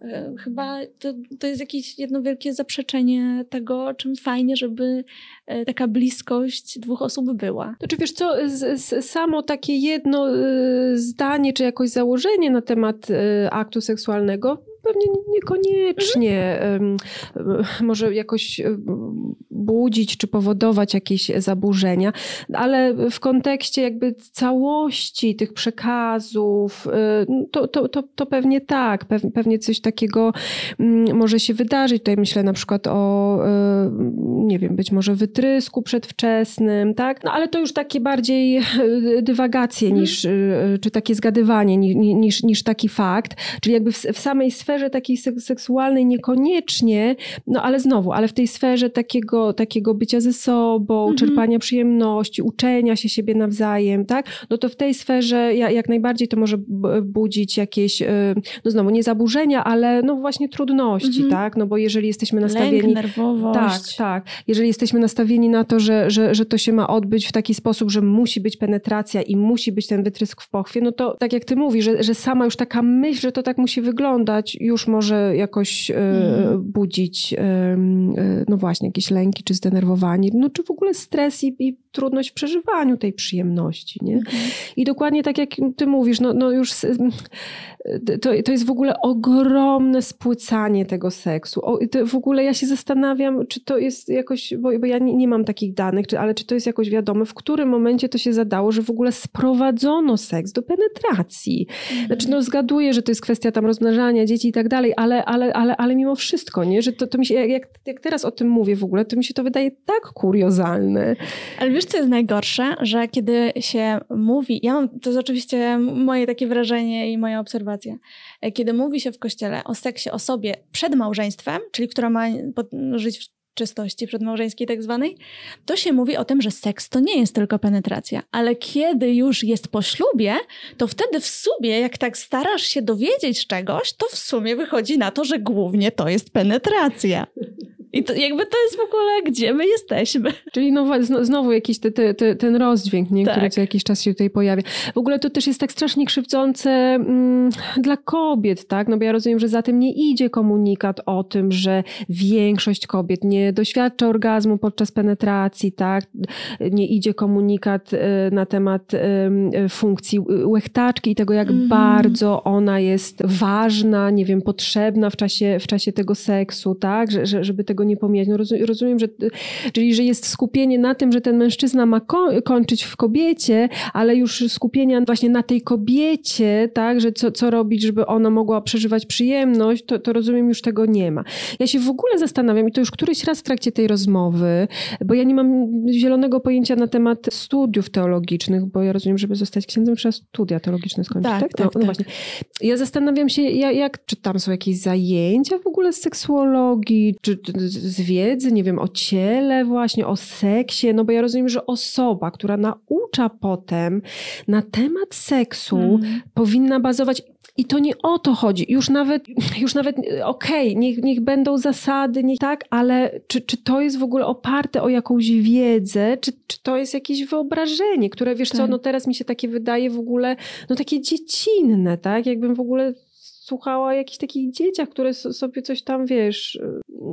e, chyba to, to jest jakieś jedno wielkie zaprzeczenie tego, czym fajnie, żeby e, taka bliskość dwóch osób była. To czy wiesz co, samo takie jedno zdanie, czy jakoś założenie na temat aktu seksualnego pewnie niekoniecznie mhm. może jakoś budzić czy powodować jakieś zaburzenia, ale w kontekście jakby całości tych przekazów, y, to, to, to, to pewnie tak, pewnie coś takiego mm, może się wydarzyć. Tutaj myślę na przykład o, y, nie wiem, być może wytrysku przedwczesnym, tak? No ale to już takie bardziej y, dywagacje mhm. niż, czy takie zgadywanie niż, niż taki fakt, czyli jakby w, w samej sferze takiej seksualnej niekoniecznie, no ale znowu, ale w tej sferze takiego takiego bycia ze sobą, mhm. czerpania przyjemności, uczenia się siebie nawzajem, tak? No to w tej sferze jak najbardziej to może budzić jakieś, y, no znowu nie zaburzenia, ale no właśnie trudności, mhm. tak? No bo jeżeli jesteśmy nastawieni... Lęk, nerwowość. Tak, tak. Jeżeli jesteśmy nastawieni na to, że, że, że to się ma odbyć w taki sposób, że musi być penetracja i musi być ten wytrysk w pochwie, no to tak jak ty mówisz, że, że sama już taka myśl, że to tak musi wyglądać, już może jakoś mhm. budzić, y, no właśnie, jakieś lęki czy zdenerwowanie, no czy w ogóle stres i, i trudność w przeżywaniu tej przyjemności, nie? Mhm. I dokładnie tak jak ty mówisz, no, no już to, to jest w ogóle ogromne spłycanie tego seksu. O, w ogóle ja się zastanawiam, czy to jest jakoś, bo, bo ja nie, nie, mam takich danych, czy, ale czy to jest jakoś wiadome, w którym momencie to się zadało, że w ogóle sprowadzono seks do penetracji. Mhm. Znaczy, no zgaduję, że to jest kwestia tam rozmnażania dzieci i tak dalej, ale, ale, ale, ale mimo wszystko, nie? Że to, to mi się, jak, jak teraz o tym mówię w ogóle, to mi się to wydaje tak kuriozalne. Ale wiesz, co jest najgorsze? Że kiedy się mówi, ja mam, to jest oczywiście moje takie wrażenie i moja obserwacja, e, kiedy mówi się w kościele o seksie osobie przed małżeństwem, czyli która ma żyć w czystości przedmałżeńskiej tak zwanej, to się mówi o tym, że seks to nie jest tylko penetracja, ale kiedy już jest po ślubie, to wtedy w sumie, jak tak starasz się dowiedzieć czegoś, to w sumie wychodzi na to, że głównie to jest penetracja. I to jakby to jest w ogóle, gdzie my jesteśmy. Czyli no, znowu jakiś te, te, te, ten rozdźwięk, nie? który tak. co jakiś czas się tutaj pojawia. W ogóle to też jest tak strasznie krzywdzące mm, dla kobiet, tak? No bo ja rozumiem, że za tym nie idzie komunikat o tym, że większość kobiet nie doświadcza orgazmu podczas penetracji, tak? Nie idzie komunikat y, na temat y, funkcji łechtaczki i tego, jak mm. bardzo ona jest ważna, nie wiem, potrzebna w czasie, w czasie tego seksu, tak? Że, żeby tego nie pomijać. No rozumiem, że, czyli, że jest skupienie na tym, że ten mężczyzna ma kończyć w kobiecie, ale już skupienia właśnie na tej kobiecie, tak? Że co, co robić, żeby ona mogła przeżywać przyjemność, to, to rozumiem, już tego nie ma. Ja się w ogóle zastanawiam, i to już któryś raz w trakcie tej rozmowy, bo ja nie mam zielonego pojęcia na temat studiów teologicznych, bo ja rozumiem, żeby zostać księdzem, trzeba studia teologiczne skończyć, tak? tak? tak, no, tak. No właśnie. Ja zastanawiam się, jak, jak, czy tam są jakieś zajęcia w ogóle z seksuologii, czy z wiedzy, nie wiem, o ciele właśnie, o seksie, no bo ja rozumiem, że osoba, która naucza potem na temat seksu, mm. powinna bazować i to nie o to chodzi. Już nawet, już nawet okej, okay, niech, niech będą zasady, niech tak, ale czy, czy to jest w ogóle oparte o jakąś wiedzę, czy, czy to jest jakieś wyobrażenie, które wiesz tak. co, no teraz mi się takie wydaje w ogóle, no takie dziecinne, tak? Jakbym w ogóle słuchała o jakichś takich dzieciach, które sobie coś tam, wiesz,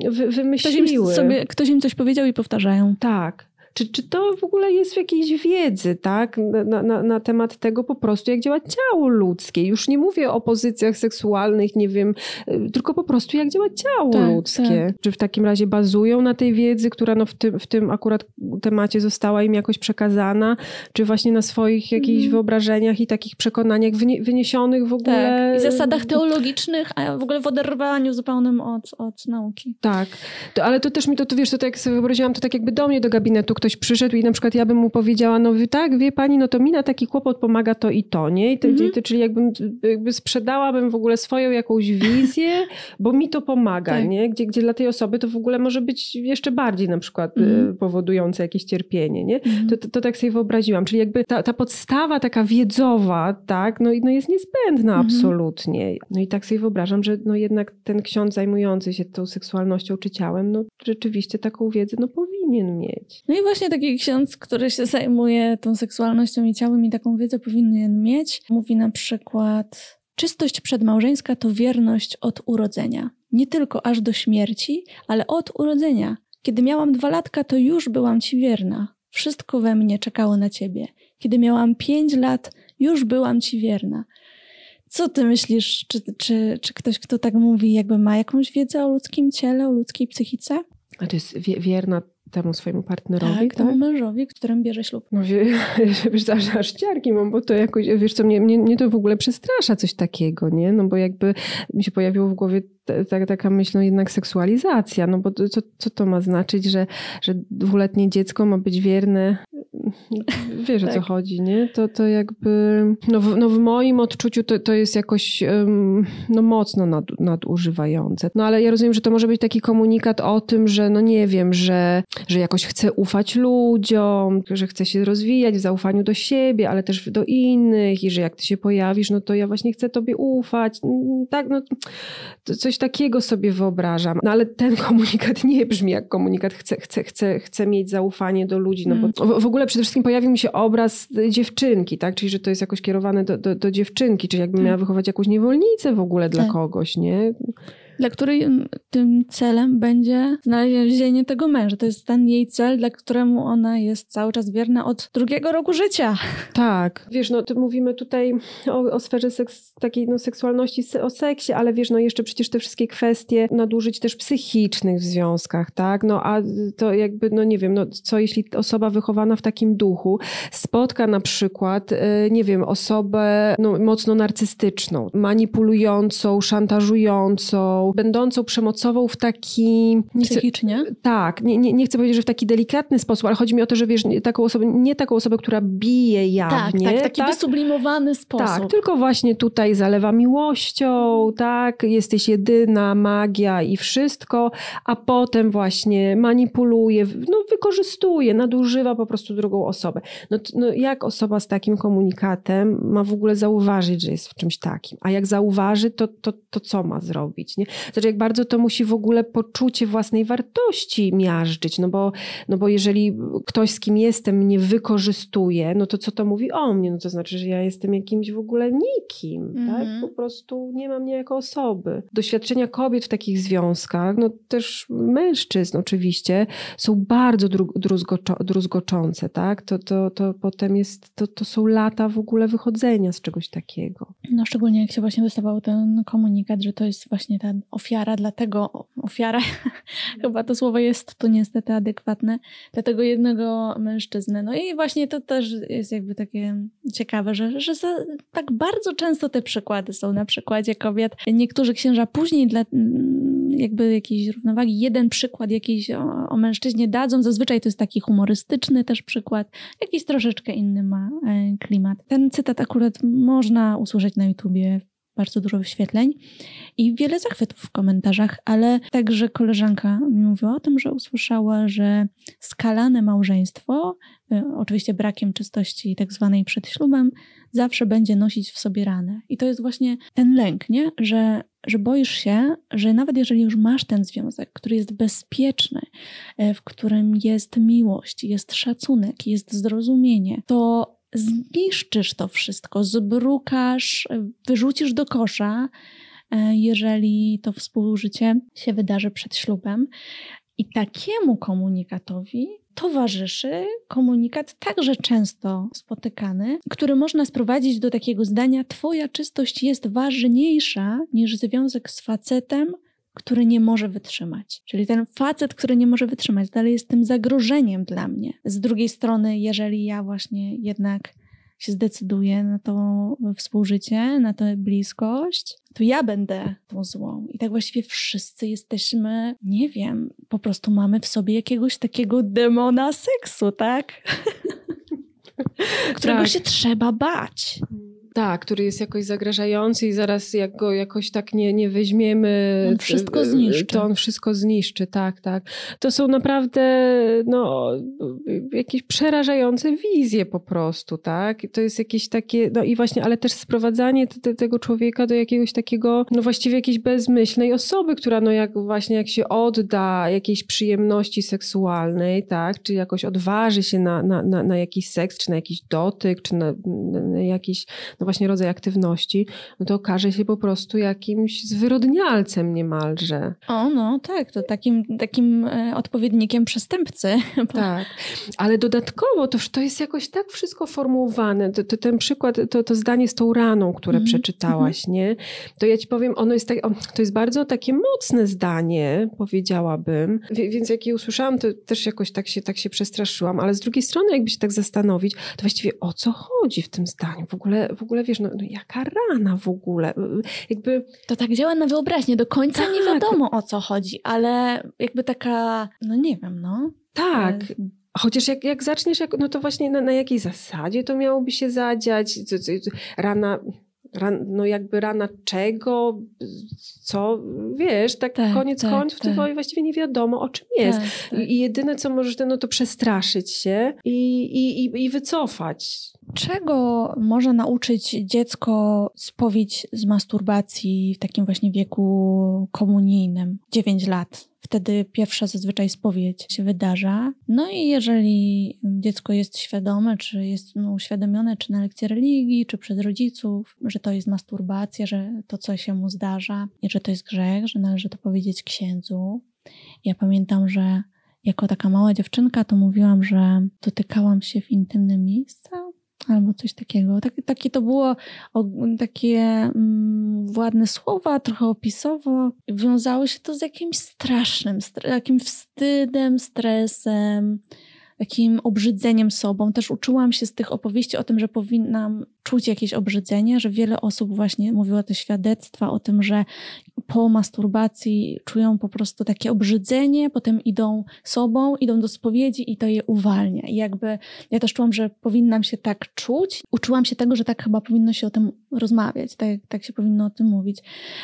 wy, wymyśliły. Ktoś im, sobie, ktoś im coś powiedział i powtarzają. Tak. Czy, czy to w ogóle jest w jakiejś wiedzy, tak? Na, na, na, temat tego po prostu, jak działa ciało ludzkie. Już nie mówię o pozycjach seksualnych, nie wiem, y, tylko po prostu jak działa ciało tak, ludzkie. Tak. Czy w takim razie bazują na tej wiedzy, która no w, tym, w tym akurat temacie została im jakoś przekazana, czy właśnie na swoich jakichś mm. wyobrażeniach i takich przekonaniach wyniesionych w ogóle. Tak. I zasadach teologicznych, a w ogóle w oderwaniu zupełnym od, od nauki. Tak. To, ale to też mi to, to wiesz, to tak jak sobie wyobraziłam, to tak jakby do mnie do gabinetu ktoś przyszedł i na przykład ja bym mu powiedziała, no tak, wie pani, no to mi na taki kłopot pomaga to i to, nie? I to, mhm. czyli jakbym jakby sprzedałabym w ogóle swoją jakąś wizję, bo mi to pomaga, tak. nie? Gdzie, gdzie dla tej osoby to w ogóle może być jeszcze bardziej na przykład mhm. powodujące jakieś cierpienie, nie? Mhm. To, to, to, tak sobie wyobraziłam. Czyli jakby ta, ta podstawa taka wiedzowa, tak, no, no jest niezbędna mhm. absolutnie. No i tak sobie wyobrażam, że no jednak ten ksiądz zajmujący się tą seksualnością czy ciałem, no rzeczywiście taką wiedzę no powinien mieć. No i właśnie taki ksiądz, który się zajmuje tą seksualnością i ciałem i taką wiedzę powinien mieć, mówi na przykład: Czystość przedmałżeńska to wierność od urodzenia. Nie tylko aż do śmierci, ale od urodzenia. Kiedy miałam dwa latka, to już byłam ci wierna. Wszystko we mnie czekało na ciebie. Kiedy miałam pięć lat, już byłam ci wierna. Co ty myślisz? Czy, czy, czy ktoś, kto tak mówi, jakby ma jakąś wiedzę o ludzkim ciele, o ludzkiej psychice? A to jest wierna temu swojemu partnerowi, tak? tak? mężowi, którym bierze ślub. No wiesz, aż, aż ciarki mam, bo to jakoś, wiesz co, mnie, mnie, mnie to w ogóle przestrasza coś takiego, nie? No bo jakby mi się pojawiło w głowie ta, taka myśl, no jednak seksualizacja, no bo co, co to ma znaczyć, że, że dwuletnie dziecko ma być wierne wiesz tak. o co tak. chodzi, nie? To, to jakby, no w, no w moim odczuciu to, to jest jakoś um, no mocno nad, nadużywające. No ale ja rozumiem, że to może być taki komunikat o tym, że no nie wiem, że, że jakoś chce ufać ludziom, że chce się rozwijać w zaufaniu do siebie, ale też do innych i że jak ty się pojawisz, no to ja właśnie chcę tobie ufać. Tak, no coś takiego sobie wyobrażam. No ale ten komunikat nie brzmi jak komunikat chce, chce, chce, chce mieć zaufanie do ludzi, no bo mm. w, w ogóle przede wszystkim pojawił mi się obraz dziewczynki, tak? Czyli, że to jest jakoś kierowane do, do, do dziewczynki, czyli jakby miała tak. wychować jakąś niewolnicę w ogóle dla tak. kogoś, nie? Dla której tym celem będzie znalezienie tego męża. To jest ten jej cel, dla któremu ona jest cały czas wierna od drugiego roku życia. Tak. Wiesz, no to mówimy tutaj o, o sferze seks, takiej no, seksualności, o seksie, ale wiesz, no jeszcze przecież te wszystkie kwestie nadużyć też psychicznych w związkach, tak? No a to jakby, no nie wiem, no co jeśli osoba wychowana w takim duchu spotka na przykład, y, nie wiem, osobę no, mocno narcystyczną, manipulującą, szantażującą, będącą przemocową w taki... Psychicznie? tak, nie, nie, nie chcę powiedzieć, że w taki delikatny sposób, ale chodzi mi o to, że wiesz, taką osobę, nie taką osobę, która bije jawnie. Tak, tak taki tak? wysublimowany sposób. Tak, tylko właśnie tutaj zalewa miłością, tak, jesteś jedyna, magia i wszystko, a potem właśnie manipuluje, no wykorzystuje, nadużywa po prostu drugą osobę. No, no jak osoba z takim komunikatem ma w ogóle zauważyć, że jest w czymś takim? A jak zauważy, to, to, to co ma zrobić? Nie? Znaczy, jak bardzo to musi w ogóle poczucie własnej wartości miażdżyć, no bo, no bo jeżeli ktoś, z kim jestem, mnie wykorzystuje, no to co to mówi o mnie? No to znaczy, że ja jestem jakimś w ogóle nikim, mm -hmm. tak? Mhm. Po prostu nie mam mnie jako osoby. Doświadczenia kobiet w takich związkach, no też mężczyzn oczywiście, są bardzo druzgoczące, tak? To, to, to potem jest, to, to są lata w ogóle wychodzenia z czegoś takiego. No szczególnie jak się właśnie dostawał ten komunikat, że to jest właśnie ta ofiara, dlatego ofiara, chyba to słowo jest tu niestety adekwatne, dla tego jednego mężczyzny. No i właśnie to też jest jakby takie ciekawe, że, że za, tak bardzo często te przykłady są na przykładzie kobiet. Niektórzy księża później dla jakby jakiejś równowagi, jeden przykład jakiś o, o mężczyźnie dadzą. Zazwyczaj to jest taki humorystyczny też przykład, jakiś troszeczkę inny ma e, klimat. Ten cytat akurat można usłyszeć na YouTubie bardzo dużo wyświetleń i wiele zachwytów w komentarzach, ale także koleżanka mi mówiła o tym, że usłyszała, że skalane małżeństwo, e, oczywiście brakiem czystości tak zwanej przed ślubem, zawsze będzie nosić w sobie ranę. I to jest właśnie ten lęk, nie? Że, że boisz się, że nawet jeżeli już masz ten związek, który jest bezpieczny, e, w którym jest miłość, jest szacunek, jest zrozumienie, to zniszczysz to wszystko, zbrukasz, wyrzucisz do kosza, e, jeżeli to współżycie się wydarzy przed ślubem. I takiemu komunikatowi towarzyszy komunikat także często spotykany, który można sprowadzić do takiego zdania: Twoja czystość jest ważniejsza niż związek z facetem, który nie może wytrzymać. Czyli ten facet, który nie może wytrzymać, dalej jest tym zagrożeniem dla mnie. Z drugiej strony, jeżeli ja właśnie jednak się zdecyduję na to współżycie, na tę bliskość, to ja będę tą złą. I tak właściwie wszyscy jesteśmy, nie wiem, po prostu mamy w sobie jakiegoś takiego demona seksu, tak? Którego tak. się trzeba bać. Tak, który jest jakoś zagrażający i zaraz jak go jakoś tak nie, nie weźmiemy, on wszystko zniszczy. To on wszystko zniszczy, tak, tak. To są naprawdę no, jakieś przerażające wizje po prostu, tak. To jest jakieś takie, no i właśnie, ale też sprowadzanie te, tego człowieka do jakiegoś takiego, no właściwie jakiejś bezmyślnej osoby, która no jak właśnie jak się odda jakiejś przyjemności seksualnej, tak, czy jakoś odważy się na, na, na, na jakiś seks, czy na jakiś dotyk, czy na, na jakiś no właśnie rodzaj aktywności, no to okaże się po prostu jakimś zwyrodnialcem niemalże. O, no tak, to takim, takim e, odpowiednikiem przestępcy. Tak, ale dodatkowo to, to jest jakoś tak wszystko formułowane, to, to ten przykład, to, to zdanie z tą raną, które mm. przeczytałaś, mm. nie? To ja ci powiem, ono jest tak, to jest bardzo takie mocne zdanie, powiedziałabym, więc jak je usłyszałam, to też jakoś tak się, tak się przestraszyłam, ale z drugiej strony jakby się tak zastanowić, to właściwie o co chodzi w tym zdaniu? W ogóle, w ogóle ogóle wiesz, no, no, jaka rana w ogóle. Jakby... To tak działa na wyobraźnię. Do końca tak. nie wiadomo o co chodzi, ale jakby taka, no nie wiem, no. Tak. Chociaż jak, jak zaczniesz, jak, no to właśnie na, na jakiej zasadzie to miałoby się zadziać? Rana ran, no jakby rana czego, co, wiesz, tak, tak koniec tak, końców tak. to właściwie nie wiadomo o czym jest. Tak, tak. I, I, jedyne co możesz, no to przestraszyć się i, i, i wycofać. Czego może nauczyć dziecko spowiedź z masturbacji w takim właśnie wieku komunijnym? 9 lat wtedy pierwsza zazwyczaj spowiedź się wydarza. No i jeżeli dziecko jest świadome, czy jest no, uświadomione, czy na lekcji religii, czy przez rodziców, że to jest masturbacja, że to, co się mu zdarza, i że to jest grzech, że należy to powiedzieć księdzu. Ja pamiętam, że jako taka mała dziewczynka to mówiłam, że dotykałam się w intymne miejsca, albo coś takiego. Tak, takie to było takie mm, władne słowa, trochę opisowo. Wiązało się to z jakimś strasznym, jakimś wstydem, stresem, takim obrzydzeniem sobą. Też uczyłam się z tych opowieści o tym, że powinnam czuć jakieś obrzydzenie, że wiele osób właśnie mówiło te świadectwa o tym, że po masturbacji czują po prostu takie obrzydzenie, potem idą sobą, idą do spowiedzi i to je uwalnia. I jakby ja też czułam, że powinnam się tak czuć. Uczyłam się tego, że tak chyba powinno się o tym rozmawiać, tak, tak się powinno o tym mówić.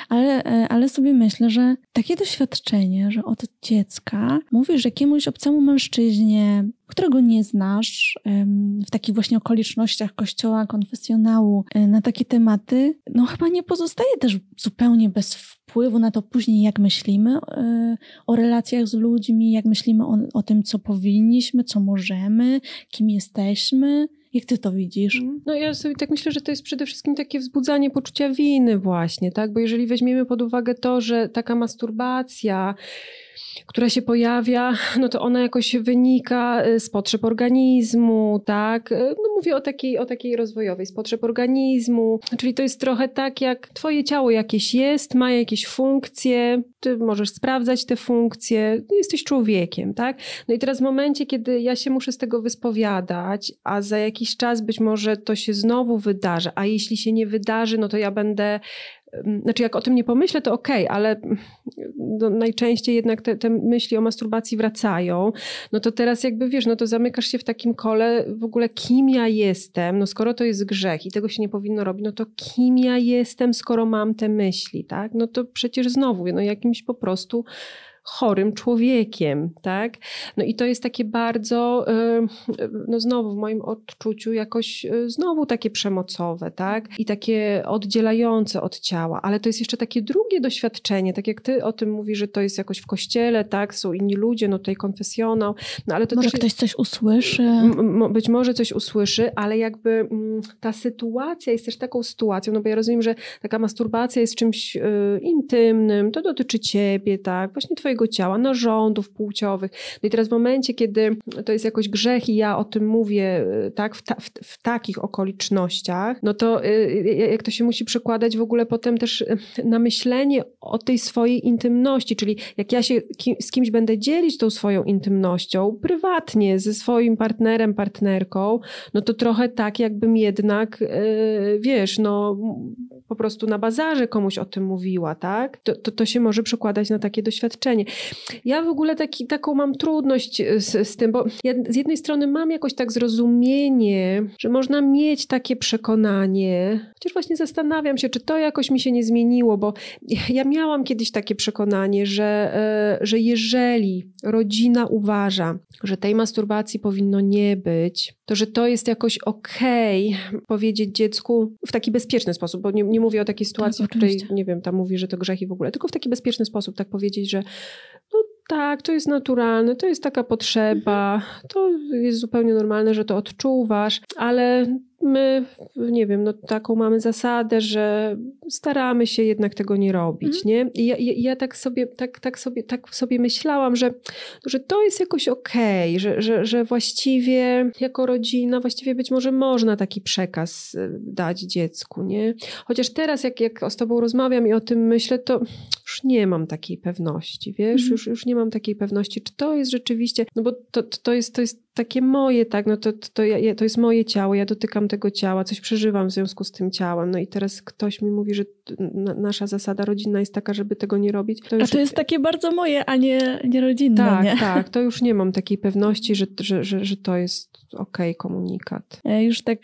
Ale, e, ale sobie myślę, że takie doświadczenie, że od dziecka mówisz jakiemuś obcemu mężczyźnie, którego nie znasz, w takich właśnie okolicznościach kościoła, konfesjonału, e, na takie tematy, no chyba nie pozostaje też zupełnie bez wpływu na to później, jak myślimy e, o relacjach z ludźmi, jak myślimy o, o tym, co powinniśmy, co możemy, kim jesteśmy. Jak ty to widzisz? Mhm. No ja sobie tak myślę, że to jest przede wszystkim takie wzbudzanie poczucia winy właśnie, tak? Bo jeżeli weźmiemy pod uwagę to, że taka masturbacja która się pojawia, no to ona jakoś wynika y, z potrzeb organizmu, tak? Y, no mówię o takiej, o takiej rozwojowej, z potrzeb organizmu, czyli to jest trochę tak, jak twoje ciało jakieś jest, ma jakieś funkcje, ty możesz sprawdzać te funkcje, jesteś człowiekiem, tak? No i teraz w momencie, kiedy ja się muszę z tego wyspowiadać, a za jakiś czas być może to się znowu wydarzy, a jeśli się nie wydarzy, no to ja będę znaczy jak o tym nie pomyślę, to okej, okay, ale no, najczęściej jednak te, te, myśli o masturbacji wracają, no to teraz jakby wiesz, no to zamykasz się w takim kole w ogóle kim ja jestem, no skoro to jest grzech i tego się nie powinno robić, no to kim ja jestem, skoro mam te myśli, tak? No to przecież znowu, no jakimś po prostu chorym człowiekiem, tak? No i to jest takie bardzo, no znowu w moim odczuciu jakoś e, znowu takie przemocowe, tak? I takie oddzielające od ciała, ale to jest jeszcze takie drugie doświadczenie, tak jak ty o tym mówisz, że to jest jakoś w kościele, tak? Są inni ludzie, no tutaj konfesjonał, no ale to Może ktoś coś usłyszy. Być może coś usłyszy, ale jakby mm, ta sytuacja jest też taką sytuacją, no bo ja rozumiem, że taka masturbacja jest czymś y, intymnym, to dotyczy ciebie, tak? Właśnie twojego swojego ciała, narządów płciowych. No i teraz w momencie, kiedy to jest jakoś grzech i ja o tym mówię y, tak, w, ta, w, w takich okolicznościach, no to y, y, jak to się musi przekładać w ogóle potem też na myślenie o tej swojej intymności, czyli jak ja się kim, z kimś będę dzielić tą swoją intymnością prywatnie, ze swoim partnerem, partnerką, no to trochę tak jakbym jednak, wiesz, no po prostu na bazarze komuś o tym mówiła, tak? To, to, to się może przekładać na takie doświadczenie. Ja w ogóle taki, taką mam trudność z, z tym, bo ja z jednej strony mam jakoś tak zrozumienie, że można mieć takie przekonanie, chociaż właśnie zastanawiam się, czy to jakoś mi się nie zmieniło, bo ja miałam kiedyś takie przekonanie, że, e, że jeżeli rodzina uważa, że tej masturbacji powinno nie być, to że to jest jakoś okej okay powiedzieć dziecku w taki bezpieczny sposób, bo nie, nie mówię o takiej sytuacji, tak, w której, nie wiem, tam mówi, że to grzech i w ogóle, tylko w taki bezpieczny sposób tak powiedzieć, że no tak, to jest naturalne, to jest taka potrzeba, to jest zupełnie normalne, że to odczuwasz, ale my, nie wiem, no taką mamy zasadę, że staramy się jednak tego nie robić, mm. nie? I ja, ja, ja, tak sobie, tak, tak sobie, tak sobie myślałam, że, że to jest jakoś okej, okay, że, że, że właściwie jako rodzina, właściwie być może można taki przekaz y, dać dziecku, nie? Chociaż teraz, jak, jak z tobą rozmawiam i o tym myślę, to już nie mam takiej pewności, wiesz? Mm. Już, już nie mam takiej pewności, czy to jest rzeczywiście, no bo to, to, jest, to jest takie moje, tak, no to, to, ja, to jest moje ciało, ja dotykam tego ciała, coś przeżywam w związku z tym ciałem, no i teraz ktoś mi mówi, że nasza zasada rodzinna jest taka, żeby tego nie robić. To już... A to jest takie bardzo moje, a nie, nie rodzinne, Tak, nie? tak, to już nie mam takiej pewności, że, że, że, że to jest okay, komunikat. E, już tak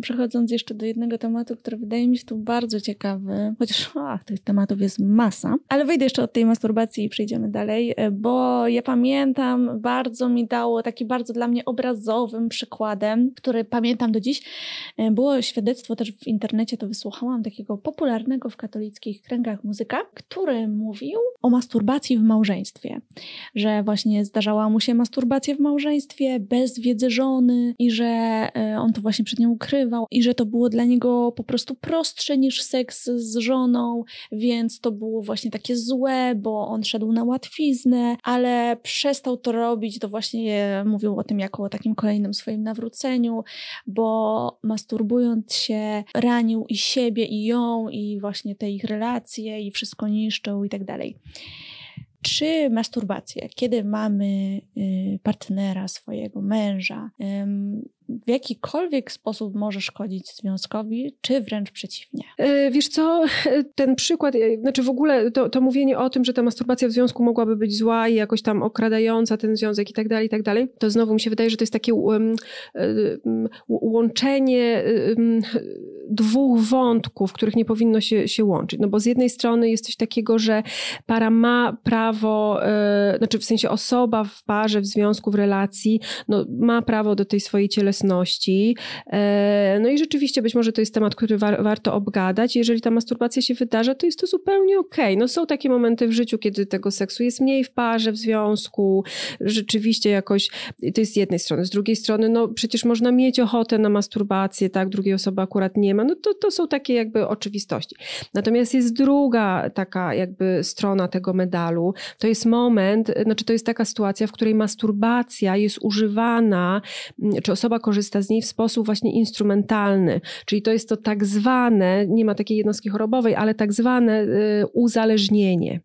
przechodząc jeszcze do jednego tematu, który wydaje mi się tu bardzo ciekawy, chociaż a, tych tematów jest masa, ale wyjdę jeszcze od tej masturbacji i przejdziemy dalej, e, bo ja pamiętam, bardzo mi dało taki bardzo dla mnie obrazowym przykładem, który pamiętam do dziś, e, było świadectwo też w internecie, to wysłuchałam takiego popularnego w katolickich kręgach muzyka, który mówił o masturbacji w małżeństwie, że właśnie zdarzała mu się masturbacja w małżeństwie bez wiedzy żony i że e, on to właśnie przed nią ukrywał i że to było dla niego po prostu prostsze niż seks z żoną, więc to było właśnie takie złe, bo on szedł na łatwiznę, ale przestał to robić, to właśnie mówił o tym jako o takim kolejnym swoim nawróceniu, bo masturbując się ranił i siebie, i ją, i właśnie te ich relacje, i wszystko niszczył i tak dalej czy masturbację, kiedy mamy y, partnera, swojego męża, w jakikolwiek sposób może szkodzić związkowi, czy wręcz przeciwnie? E, wiesz co, ten przykład, e, znaczy w ogóle to, to, mówienie o tym, że ta masturbacja w związku mogłaby być zła i jakoś tam okradająca ten związek i tak dalej, i tak dalej, to znowu mi się wydaje, że to jest takie um, um, łączenie dwóch wątków, których nie powinno się, się łączyć. No bo z jednej strony jest coś takiego, że para ma prawo, yy, znaczy w sensie osoba w parze, w związku, w relacji, no, ma prawo do tej swojej cielesności. Yy, no i rzeczywiście być może to jest temat, który war, warto obgadać. Jeżeli ta masturbacja się wydarza, to jest to zupełnie okej. Okay. No są takie momenty w życiu, kiedy tego seksu jest mniej w parze, w związku, rzeczywiście jakoś, to jest z jednej strony. Z drugiej strony, no przecież można mieć ochotę na masturbację, tak, drugiej osoby akurat nie ma. No to, to są takie jakby oczywistości. Natomiast jest druga taka jakby strona tego medalu. To jest moment, znaczy to jest taka sytuacja, w której masturbacja jest używana, czy osoba korzysta z niej w sposób właśnie instrumentalny. Czyli to jest to tak zwane, nie ma takiej jednostki chorobowej, ale tak zwane y, uzależnienie.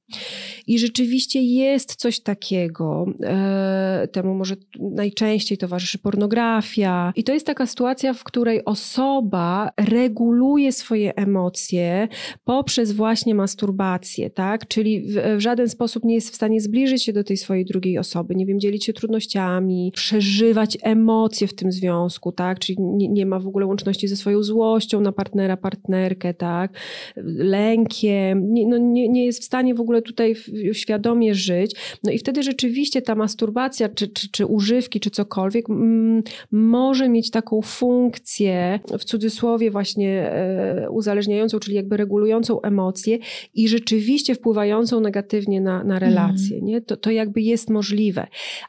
I rzeczywiście jest coś takiego. E, temu może najczęściej towarzyszy pornografia. I to jest taka sytuacja, w której osoba reguluje swoje emocje poprzez właśnie masturbację, tak? Czyli w, w żaden sposób nie jest w stanie zbliżyć się do tej swojej drugiej osoby, nie wiem, dzielić się trudnościami, przeżywać emocje w tym związku, tak? Czyli nie, nie ma w ogóle łączności ze swoją złością na partnera, partnerkę, tak? Lękiem, nie, no nie, nie jest w stanie w ogóle tutaj świadomie żyć. No i wtedy rzeczywiście ta masturbacja, czy, czy, czy używki, czy cokolwiek, mm, może mieć taką funkcję, w cudzysłowie właśnie e, uzależniającą, czyli jakby regulującą emocje i rzeczywiście wpływającą negatywnie na, na relacje. Mm. Nie? To, to jakby jest możliwe.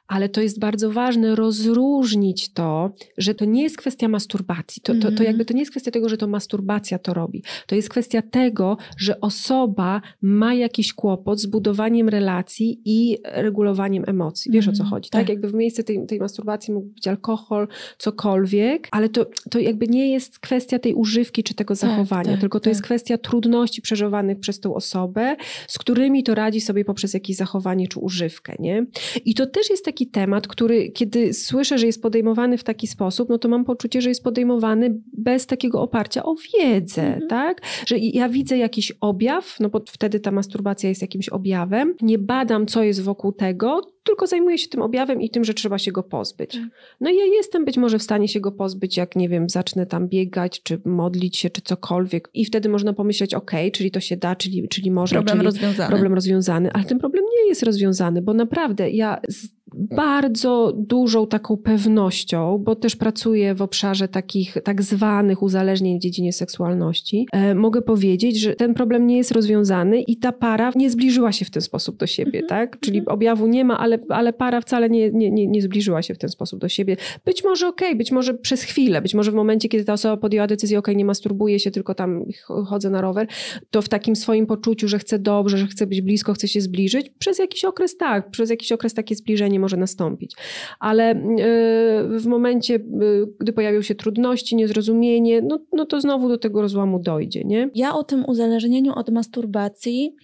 Ale to jest bardzo ważne rozróżnić to, że to nie jest kwestia masturbacji. To, to, to mhm. jakby to nie jest kwestia tego, że to masturbacja to robi. To jest kwestia tego, że osoba ma jakiś kłopot z budowaniem relacji i regulowaniem emocji. Wiesz o co mhm. chodzi, tak? tak? Jakby w miejsce tej, tej masturbacji mógł być alkohol, cokolwiek, ale to, to jakby nie jest kwestia tej używki czy tego tak, zachowania, tak, tylko to tak. jest kwestia trudności przeżywanych przez tą osobę, z którymi to radzi sobie poprzez jakieś zachowanie czy używkę, nie? I to też jest taki temat, który kiedy słyszę, że jest podejmowany w taki sposób, no to mam poczucie, że jest podejmowany bez takiego oparcia o wiedzę, mhm. tak? Że ja widzę jakiś objaw, no bo wtedy ta masturbacja jest jakimś objawem, nie badam, co jest wokół tego, tylko zajmuję się tym objawem i tym, że trzeba się go pozbyć. Tak. No i ja jestem być może w stanie się go pozbyć, jak nie wiem, zacznę tam biegać, czy modlić się, czy cokolwiek. I wtedy można pomyśleć, ok, czyli to się da, czyli, czyli można. Problem czyli rozwiązany. Problem rozwiązany, ale ten problem nie jest rozwiązany, bo naprawdę ja bardzo dużą taką pewnością, bo też pracuję w obszarze takich tak zwanych uzależnień w dziedzinie seksualności, e, mogę powiedzieć, że ten problem nie jest rozwiązany i ta para nie zbliżyła się w ten sposób do siebie, mhm. tak? Czyli mhm. objawu nie ma, ale, ale para wcale nie, nie, nie, nie zbliżyła się w ten sposób do siebie. Być może okej, okay, być może przez chwilę, być może w momencie, kiedy ta osoba podjęła decyzję, okej, okay, nie masturbuję się, tylko tam chodzę na rower, to w takim swoim poczuciu, że chcę dobrze, że chcę być blisko, chcę się zbliżyć, przez jakiś okres tak, przez jakiś okres takie zbliżenie może nastąpić. Ale e, w momencie, e, gdy pojawią się trudności, niezrozumienie, no, no to znowu do tego rozłamu dojdzie, nie? Ja o tym uzależnieniu od masturbacji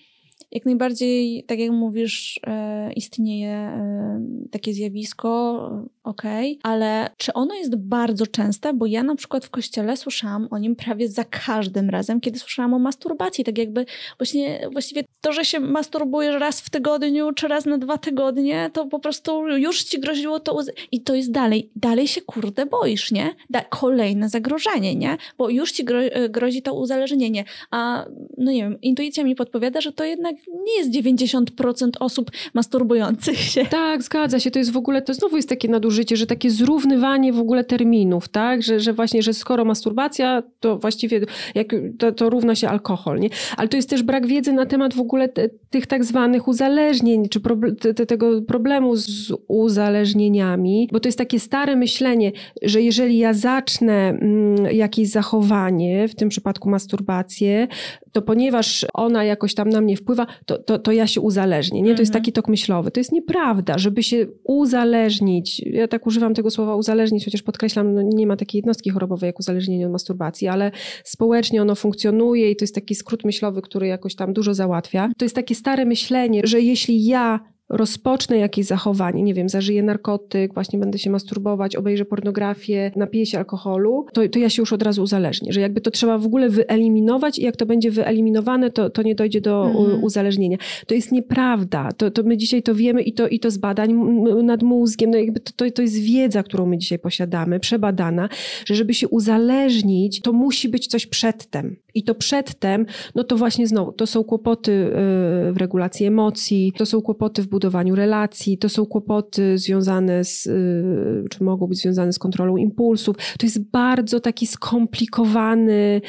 jak najbardziej, tak jak mówisz, e, istnieje takie zjawisko, ok, ale czy ono jest bardzo częste? Bo ja na przykład w kościele słyszałam o nim prawie za każdym razem, kiedy słyszałam o masturbacji. Tak jakby właśnie, właściwie to, że się masturbujesz raz w tygodniu czy raz na dwa tygodnie, to po prostu już ci groziło to. I to jest dalej. Dalej się kurde boisz, nie? Da kolejne zagrożenie, nie? Bo już ci gro grozi to uzależnienie. A no nie wiem, intuicja mi podpowiada, że to jednak nie jest 90% osób masturbujących się. Tak, zgadza się. To jest w ogóle, to znowu jest takie nadużycie życie, że takie zrównywanie w ogóle terminów, tak? Że, że właśnie, że skoro masturbacja, to właściwie jak, to, to równa się alkohol, nie? Ale to jest też brak wiedzy na temat w ogóle te, tych tak zwanych uzależnień, czy te, te, tego problemu z uzależnieniami, bo to jest takie stare myślenie, że jeżeli ja zacznę mm, jakieś zachowanie, w tym przypadku masturbację, to ponieważ ona jakoś tam na mnie wpływa, to, to, to ja się uzależnię. Nie? To jest mhm. taki tok myślowy. To jest nieprawda, żeby się uzależnić. Ja tak używam tego słowa uzależnić, chociaż podkreślam, no nie ma takiej jednostki chorobowej jak uzależnienie od masturbacji, ale społecznie ono funkcjonuje i to jest taki skrót myślowy, który jakoś tam dużo załatwia. To jest takie stare myślenie, że jeśli ja rozpocznę jakieś zachowanie, nie wiem, zażyję narkotyk, właśnie będę się masturbować, obejrzę pornografię, napiję się alkoholu, to, to ja się już od razu uzależnię, że jakby to trzeba w ogóle wyeliminować i jak to będzie wyeliminowane, to, to nie dojdzie do mhm. uzależnienia. To jest nieprawda. To, to my dzisiaj to wiemy i to, i to z badań nad mózgiem, no jakby to, to, to jest wiedza, którą my dzisiaj posiadamy, przebadana, że żeby się uzależnić, to musi być coś przedtem. I to przedtem, no to właśnie znowu, to są kłopoty y, w regulacji emocji, to są kłopoty w budowaniu relacji, to są kłopoty związane z, y, czy mogą być związane z kontrolą impulsów. To jest bardzo taki skomplikowany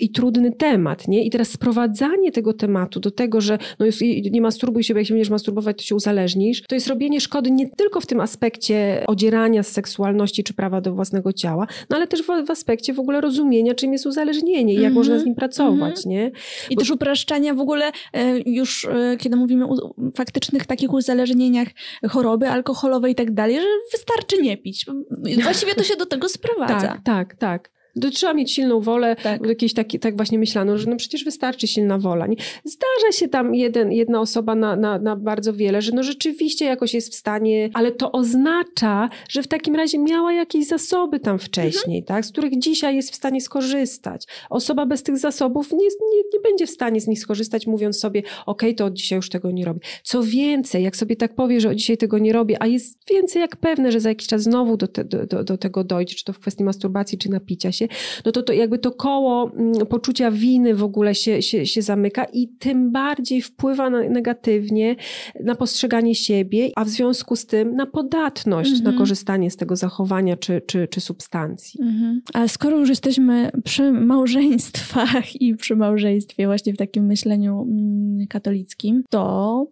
i trudny temat, nie? I teraz sprowadzanie tego tematu do tego, że no jest, nie masturbuj się, bo jak się będziesz masturbować, to się uzależnisz, to jest robienie szkody nie tylko w tym aspekcie odzierania z seksualności czy prawa do własnego ciała, no ale też w, w aspekcie w ogóle rozumienia, czym jest uzależnienie i jak mm -hmm. można z nim pracować, mm -hmm. nie? I bo... też upraszczania w ogóle e, już, e, kiedy mówimy o faktycznych takich uzależnieniach choroby alkoholowej i tak dalej, że wystarczy nie pić. Właściwie to się do tego sprowadza. Tak, tak, tak. To trzeba mieć silną wolę, tak. jakieś taki, tak właśnie myślano, że no przecież wystarczy silna wola. Nie? Zdarza się tam jeden, jedna osoba na, na, na bardzo wiele, że no rzeczywiście jakoś jest w stanie, ale to oznacza, że w takim razie miała jakieś zasoby tam wcześniej, mhm. tak, z których dzisiaj jest w stanie skorzystać. Osoba bez tych zasobów nie, nie, nie będzie w stanie z nich skorzystać, mówiąc sobie, okej, okay, to od dzisiaj już tego nie robię. Co więcej, jak sobie tak powie, że od dzisiaj tego nie robię, a jest więcej jak pewne, że za jakiś czas znowu do, te, do, do, do tego dojdzie, czy to w kwestii masturbacji, czy napicia się, no to, to jakby to koło mm, poczucia winy w ogóle się, się, się zamyka i tym bardziej wpływa na, negatywnie na postrzeganie siebie, a w związku z tym na podatność na mhm. korzystanie z tego zachowania czy, czy, czy substancji. Mhm. Ale skoro już jesteśmy przy małżeństwach i przy małżeństwie właśnie w takim myśleniu mm, katolickim, to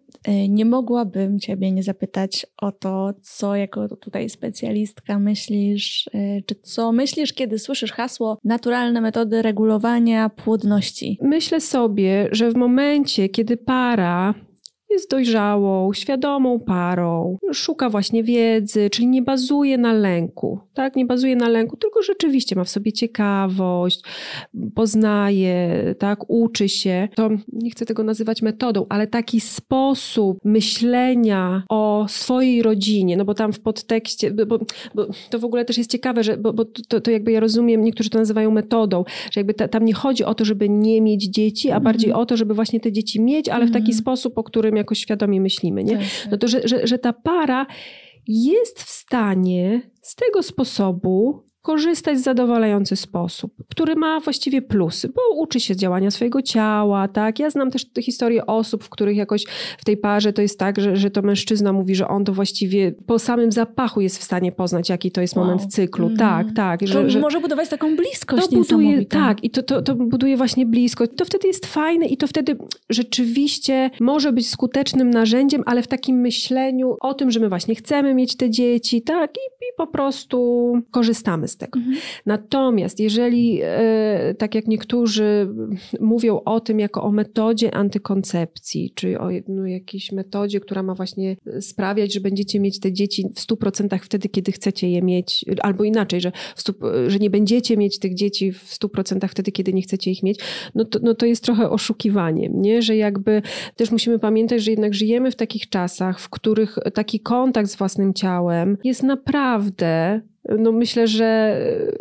nie mogłabym ciebie nie zapytać o to, co jako tutaj specjalistka myślisz, e, czy co myślisz, kiedy słyszysz hasło naturalne metody regulowania płodności? Myślę sobie, że w momencie, kiedy para jest dojrzałą, świadomą parą, szuka właśnie wiedzy, czyli nie bazuje na lęku, tak? Nie bazuje na lęku, tylko rzeczywiście ma w sobie ciekawość, poznaje, tak? Uczy się. To nie chcę tego nazywać metodą, ale taki sposób myślenia o swojej rodzinie, no bo tam w podtekście, bo, bo to w ogóle też jest ciekawe, że, bo, bo to, to jakby ja rozumiem, niektórzy to nazywają metodą, że jakby ta, tam nie chodzi o to, żeby nie mieć dzieci, a bardziej o to, żeby właśnie te dzieci mieć, ale w taki mhm. sposób, o którym jakoś świadomie myślimy, nie? Tak, tak. No to, że, że, że ta para jest w stanie z tego sposobu korzystać w zadowalający sposób, który ma właściwie plusy, bo uczy się działania swojego ciała, tak? Ja znam też historię osób, w których jakoś w tej parze to jest tak, że, że to mężczyzna mówi, że on to właściwie po samym zapachu jest w stanie poznać, jaki to jest wow. moment cyklu. Mm. Tak, tak. Że, to że, może budować taką bliskość to buduje, Tak, i to, to, to buduje właśnie bliskość. To wtedy jest fajne i to wtedy rzeczywiście może być skutecznym narzędziem, ale w takim myśleniu o tym, że my właśnie chcemy mieć te dzieci, tak? I, i po prostu korzystamy z tego. Mhm. Natomiast jeżeli, e, tak jak niektórzy mówią o tym jako o metodzie antykoncepcji, czy o no, jakiejś metodzie, która ma właśnie sprawiać, że będziecie mieć te dzieci w 100% wtedy, kiedy chcecie je mieć, albo inaczej, że, stu, że nie będziecie mieć tych dzieci w 100% wtedy, kiedy nie chcecie ich mieć, no to, no to jest trochę oszukiwaniem, nie? że jakby też musimy pamiętać, że jednak żyjemy w takich czasach, w których taki kontakt z własnym ciałem jest naprawdę no myślę, że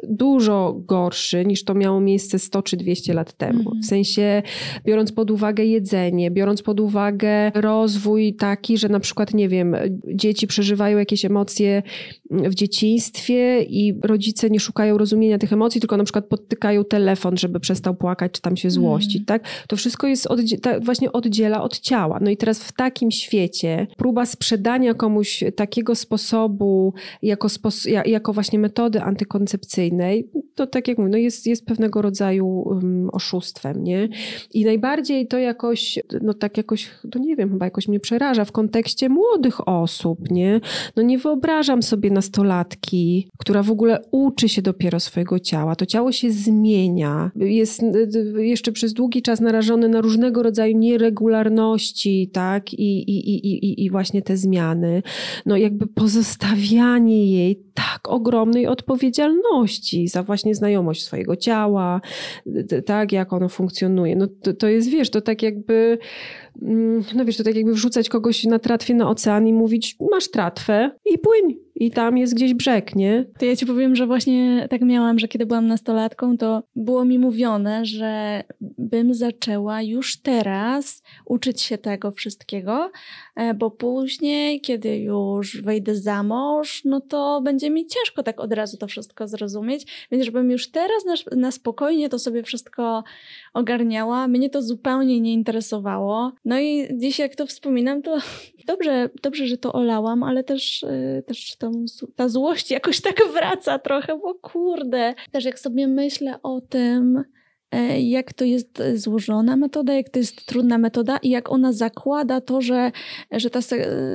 dużo gorszy niż to miało miejsce 100 czy 200 lat temu. Mhm. W sensie, biorąc pod uwagę jedzenie, biorąc pod uwagę rozwój taki, że na przykład, nie wiem, dzieci przeżywają jakieś emocje w dzieciństwie i rodzice nie szukają rozumienia tych emocji, tylko na przykład podtykają telefon, żeby przestał płakać, czy tam się złościć, mm. tak? To wszystko jest oddzie- właśnie oddziela od ciała. No i teraz w takim świecie próba sprzedania komuś takiego sposobu jako, spos- jako właśnie metody antykoncepcyjnej, to tak jak mówię, no jest, jest pewnego rodzaju um, oszustwem, nie? I najbardziej to jakoś, no tak jakoś, no nie wiem, chyba jakoś mnie przeraża w kontekście młodych osób, nie? No nie wyobrażam sobie nastolatki, która w ogóle uczy się dopiero swojego ciała. To ciało się zmienia, jest jeszcze przez długi czas narażone na różnego rodzaju nieregularności, tak? I, i, i, i, i właśnie te zmiany. No jakby pozostawianie jej tak ogromnej odpowiedzialności za właśnie znajomość swojego ciała, tak, jak ono funkcjonuje. No to, to jest, wiesz, to tak jakby no wiesz, to tak jakby wrzucać kogoś na tratwie na ocean i mówić, masz tratwę i płyń i tam jest gdzieś brzeg, nie? To ja ci powiem, że właśnie tak miałam, że kiedy byłam nastolatką, to było mi mówione, że bym zaczęła już teraz uczyć się tego wszystkiego, e, bo później, kiedy już wejdę za mąż, no to będzie mi ciężko tak od razu to wszystko zrozumieć, więc żebym już teraz na, na spokojnie to sobie wszystko ogarniała. Mnie to zupełnie nie interesowało. No i dziś jak to wspominam, to dobrze, dobrze że to olałam, ale też, yy, też ta złość jakoś tak wraca trochę, bo kurde. Też jak sobie myślę o tym, E, jak to jest e, złożona metoda, jak to jest trudna metoda i jak ona zakłada to, że, że, ta,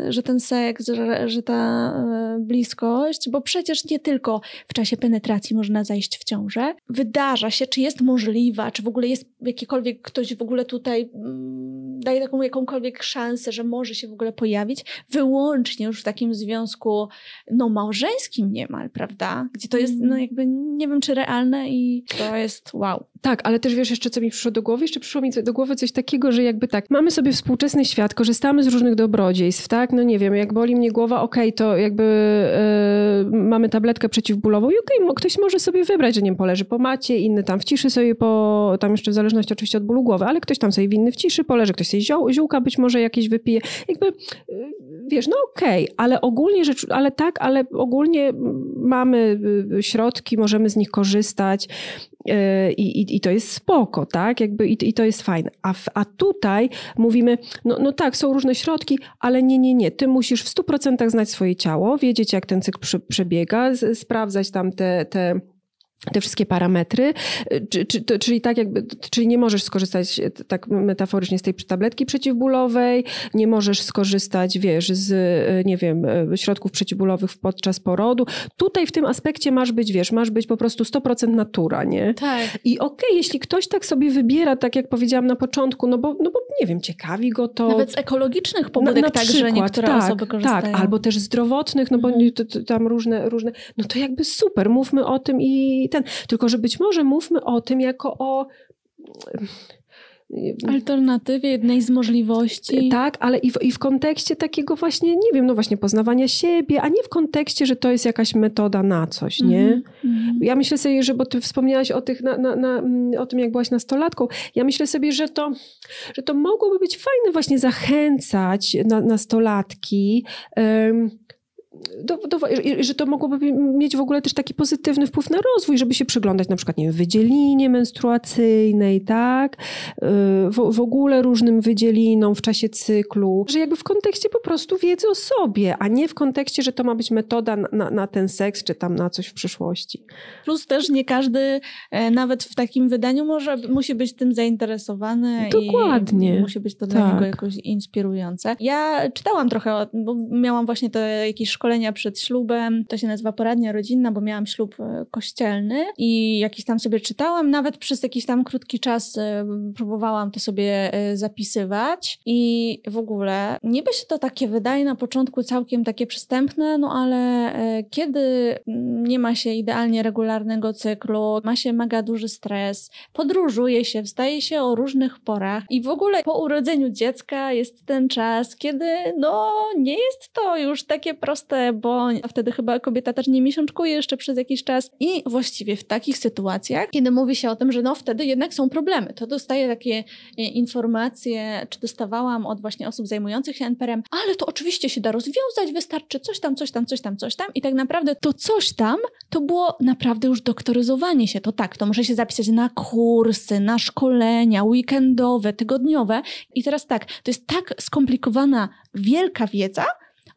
że ten seks, że, że ta e, bliskość, bo przecież nie tylko w czasie penetracji można zajść w ciążę, wydarza się, czy jest możliwa, czy w ogóle jest jakikolwiek ktoś w ogóle tutaj mm, daje taką jakąkolwiek szansę, że może się w ogóle pojawić, wyłącznie już w takim związku no małżeńskim niemal, prawda? Gdzie to jest no mm. jakby nie wiem czy realne i to jest wow. Tak, ale też wiesz jeszcze, co mi przyszło do głowy? Jeszcze przyszło mi do głowy coś takiego, że jakby tak, mamy sobie współczesny świat, korzystamy z różnych dobrodziejstw, tak? No nie wiem, jak boli mnie głowa, okej, okay, to jakby yy, mamy tabletkę przeciwbólową i okej, okay, ktoś może sobie wybrać, że nie wiem, poleży po macie, inny tam w ciszy sobie po, tam jeszcze w zależności oczywiście od bólu głowy, ale ktoś tam sobie winny w ciszy poleży, ktoś sobie ziół, ziółka być może jakieś wypije. Jakby, yy, wiesz, no okej, okay, ale ogólnie rzecz, ale tak, ale ogólnie mamy y, środki, możemy z nich korzystać. I, i, i to jest spoko, tak? Jakby i, i to jest fajne. A, w, a tutaj mówimy, no, no tak, są różne środki, ale nie, nie, nie. Ty musisz w 100% znać swoje ciało, wiedzieć, jak ten cykl przebiega, sprawdzać tam te, te te wszystkie parametry, czy, czy, to, czyli tak jakby, czyli nie możesz skorzystać tak metaforycznie z tej tabletki przeciwbólowej, nie możesz skorzystać, wiesz, z, nie wiem, środków przeciwbólowych podczas porodu. Tutaj w tym aspekcie masz być, wiesz, masz być po prostu 100% natura, nie? Tak. I okej, okay, jeśli ktoś tak sobie wybiera, tak jak powiedziałam na początku, no bo, no bo nie wiem, ciekawi go to. Nawet z ekologicznych pobudek na, na także przykład, niektóre tak, osoby korzystają. Tak, albo też zdrowotnych, no bo mhm. to, to, tam różne, różne, no to jakby super, mówmy o tym i ten, tylko że być może mówmy o tym jako o Alternatywie, jednej z możliwości. Tak, ale i w, i w kontekście takiego właśnie, nie wiem, no właśnie poznawania siebie, a nie w kontekście, że to jest jakaś metoda na coś, nie? Mm-hmm. Ja myślę sobie, że, bo ty wspomniałaś o, tych na, na, na, o tym, jak byłaś nastolatką, ja myślę sobie, że to, że to mogłoby być fajne właśnie zachęcać na, nastolatki um, do, do, że to mogłoby mieć w ogóle też taki pozytywny wpływ na rozwój, żeby się przyglądać na przykład, nie wiem, wydzielinie menstruacyjnej, tak? Y, w, w ogóle różnym wydzielinom w czasie cyklu, że jakby w kontekście po prostu wiedzy o sobie, a nie w kontekście, że to ma być metoda na, na ten seks, czy tam na coś w przyszłości. Plus też nie każdy, e, nawet w takim wydaniu może, musi być tym zainteresowany. Dokładnie. musi być to tak. dla niego jakoś inspirujące. Ja czytałam trochę, bo miałam właśnie to jakieś szkolenie szkolenia przed ślubem. To się nazywa poradnia rodzinna, bo miałam ślub e, kościelny i jakiś tam sobie czytałam. Nawet przez jakiś tam krótki czas e, próbowałam to sobie e, zapisywać i w ogóle niby się to takie wydaje na początku całkiem takie przystępne, no ale kiedy nie ma się idealnie regularnego cyklu, ma się mega duży stres, podróżuje się, wstaje się o różnych porach i w ogóle po urodzeniu dziecka jest ten czas, kiedy no nie jest to już takie proste bo wtedy chyba kobieta też nie miesiączkuje jeszcze przez jakiś czas. I właściwie w takich sytuacjach, kiedy mówi się o tym, że no wtedy jednak są problemy, to dostaję takie e, informacje, czy dostawałam od właśnie osób zajmujących się NPR-em, ale to oczywiście się da rozwiązać, wystarczy coś tam, coś tam, coś tam, coś tam. I tak naprawdę to coś tam to było naprawdę już doktoryzowanie się. To tak, to może się zapisać na kursy, na szkolenia weekendowe, tygodniowe. I teraz tak, to jest tak skomplikowana, wielka wiedza,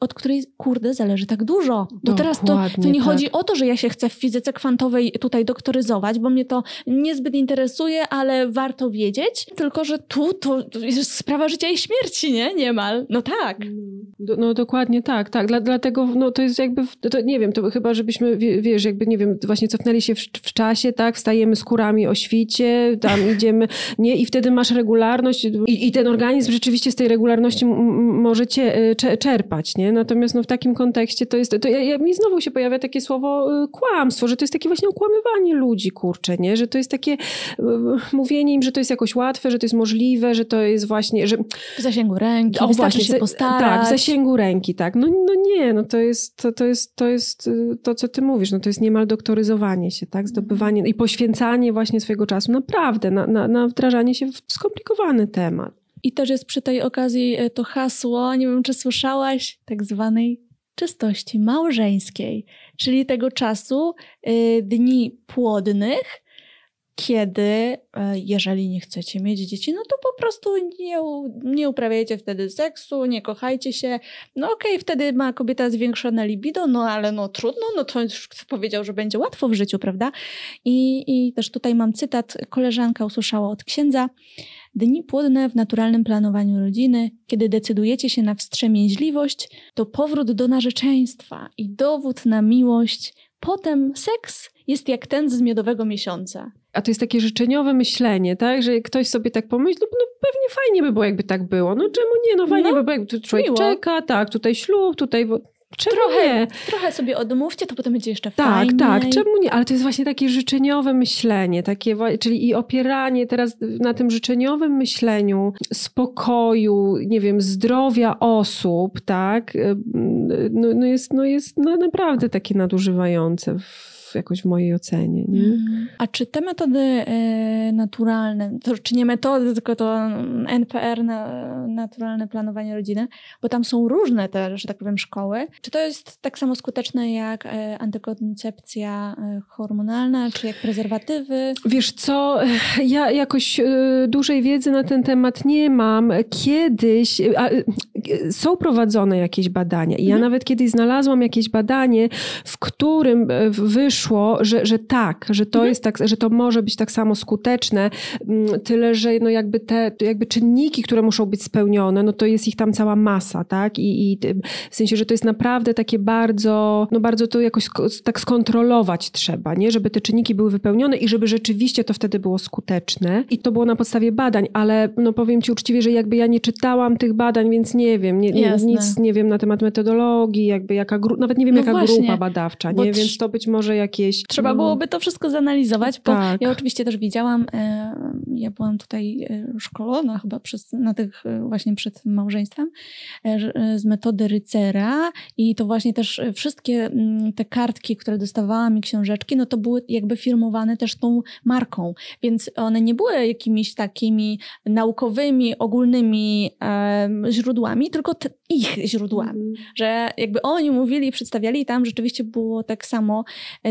od której, kurde, zależy tak dużo. Bo teraz to, to nie tak. chodzi o to, że ja się chcę w fizyce kwantowej tutaj doktoryzować, bo mnie to niezbyt interesuje, ale warto wiedzieć, tylko że tu to, jest sprawa życia i śmierci, nie? Niemal. No tak. No, no dokładnie tak, tak. Dla, dlatego no, to jest jakby, to, nie wiem, to chyba żebyśmy, wiesz, jakby, nie wiem, właśnie cofnęli się w, w czasie, tak? Wstajemy z kurami o świcie, tam idziemy, nie? I wtedy masz regularność i, i ten organizm rzeczywiście z tej regularności może cię, czerpać, nie? Nie? Natomiast no, w takim kontekście to jest, to ja, ja, mi znowu się pojawia takie słowo y, kłamstwo, że to jest takie właśnie okłamywanie ludzi, kurczę, nie? Że to jest takie y, mówienie im, że to jest jakoś łatwe, że to jest możliwe, że to jest właśnie, że... W zasięgu ręki, o, właśnie, się postarać. Tak, w zasięgu ręki, tak. No, no nie, no to jest, to, to jest, to jest y, to, co ty mówisz, no to jest niemal doktoryzowanie się, tak? Zdobywanie i poświęcanie właśnie swojego czasu naprawdę na, na, na wdrażanie się w skomplikowany temat. I też jest przy tej okazji e, to hasło, nie wiem czy słyszałaś, tak zwanej czystości małżeńskiej, czyli tego czasu y, dni płodnych, kiedy, e, jeżeli nie chcecie mieć dzieci, no to po prostu nie, nie uprawiajcie wtedy seksu, nie kochajcie się. No okej, okay, wtedy ma kobieta zwiększone libido, no ale no trudno, no to już powiedział, że będzie łatwo w życiu, prawda? I, i też tutaj mam cytat, koleżanka usłyszała od księdza, Dni płodne w naturalnym planowaniu rodziny, kiedy decydujecie się na wstrzemięźliwość, to powrót do narzeczeństwa i dowód na miłość. Potem seks jest jak ten z miodowego miesiąca. A to jest takie życzeniowe myślenie, tak? Że ktoś sobie tak pomyśli, no, no pewnie fajnie by było, jakby tak było. No czemu nie? No fajnie no, by było, jakby człowiek miło. czeka, tak, tutaj ślub, tutaj Czemu trochę, nie? Trochę sobie odmówcie, to potem będzie jeszcze tak, fajniej. Tak, tak, czemu nie? Ale to jest właśnie takie życzeniowe myślenie, takie, czyli i opieranie teraz na tym życzeniowym myśleniu spokoju, nie wiem, zdrowia osób, tak, no, no jest, no jest no naprawdę takie nadużywające w jakoś w mojej ocenie. Nie? A czy te metody e, naturalne, to, czy nie metody, tylko to NPR, na, naturalne planowanie rodziny, bo tam są różne te, że tak powiem, szkoły, czy to jest tak samo skuteczne jak e, antykoncepcja e, hormonalna, czy jak prezerwatywy? Wiesz co, ja jakoś dużej wiedzy na ten temat nie mam. Kiedyś a, są prowadzone jakieś badania i ja mhm. nawet kiedyś znalazłam jakieś badanie, w którym wyszło wyszło, że, że tak, że to mhm. jest tak, że to może być tak samo skuteczne, mm, tyle, że no jakby te jakby czynniki, które muszą być spełnione, no to jest ich tam cała masa, tak? I, i w sensie, że to jest naprawdę takie bardzo, no bardzo to jakoś tak skontrolować trzeba, nie? Żeby te czynniki były wypełnione i żeby rzeczywiście to wtedy było skuteczne. I to było na podstawie badań, ale no powiem ci uczciwie, że jakby ja nie czytałam tych badań, więc nie wiem, nie, nie, nic nie wiem na temat metodologii, jakby jaka, nawet nie wiem no jaka właśnie, grupa badawcza, nie? Więc to być może jak jakieś... Trzeba no. byłoby to wszystko zanalizować, bo tak. ja oczywiście też widziałam, e, ja byłam tutaj e, szkolona chyba przez, na tych e, właśnie przed małżeństwem z metody rycera i to właśnie też wszystkie mm, te kartki, które dostawałam i książeczki, no to były jakby firmowane też tą marką, więc one nie były jakimiś takimi naukowymi, ogólnymi źródłami, tylko ich źródłami, mm. że jakby oni mówili, przedstawiali i tam rzeczywiście było tak samo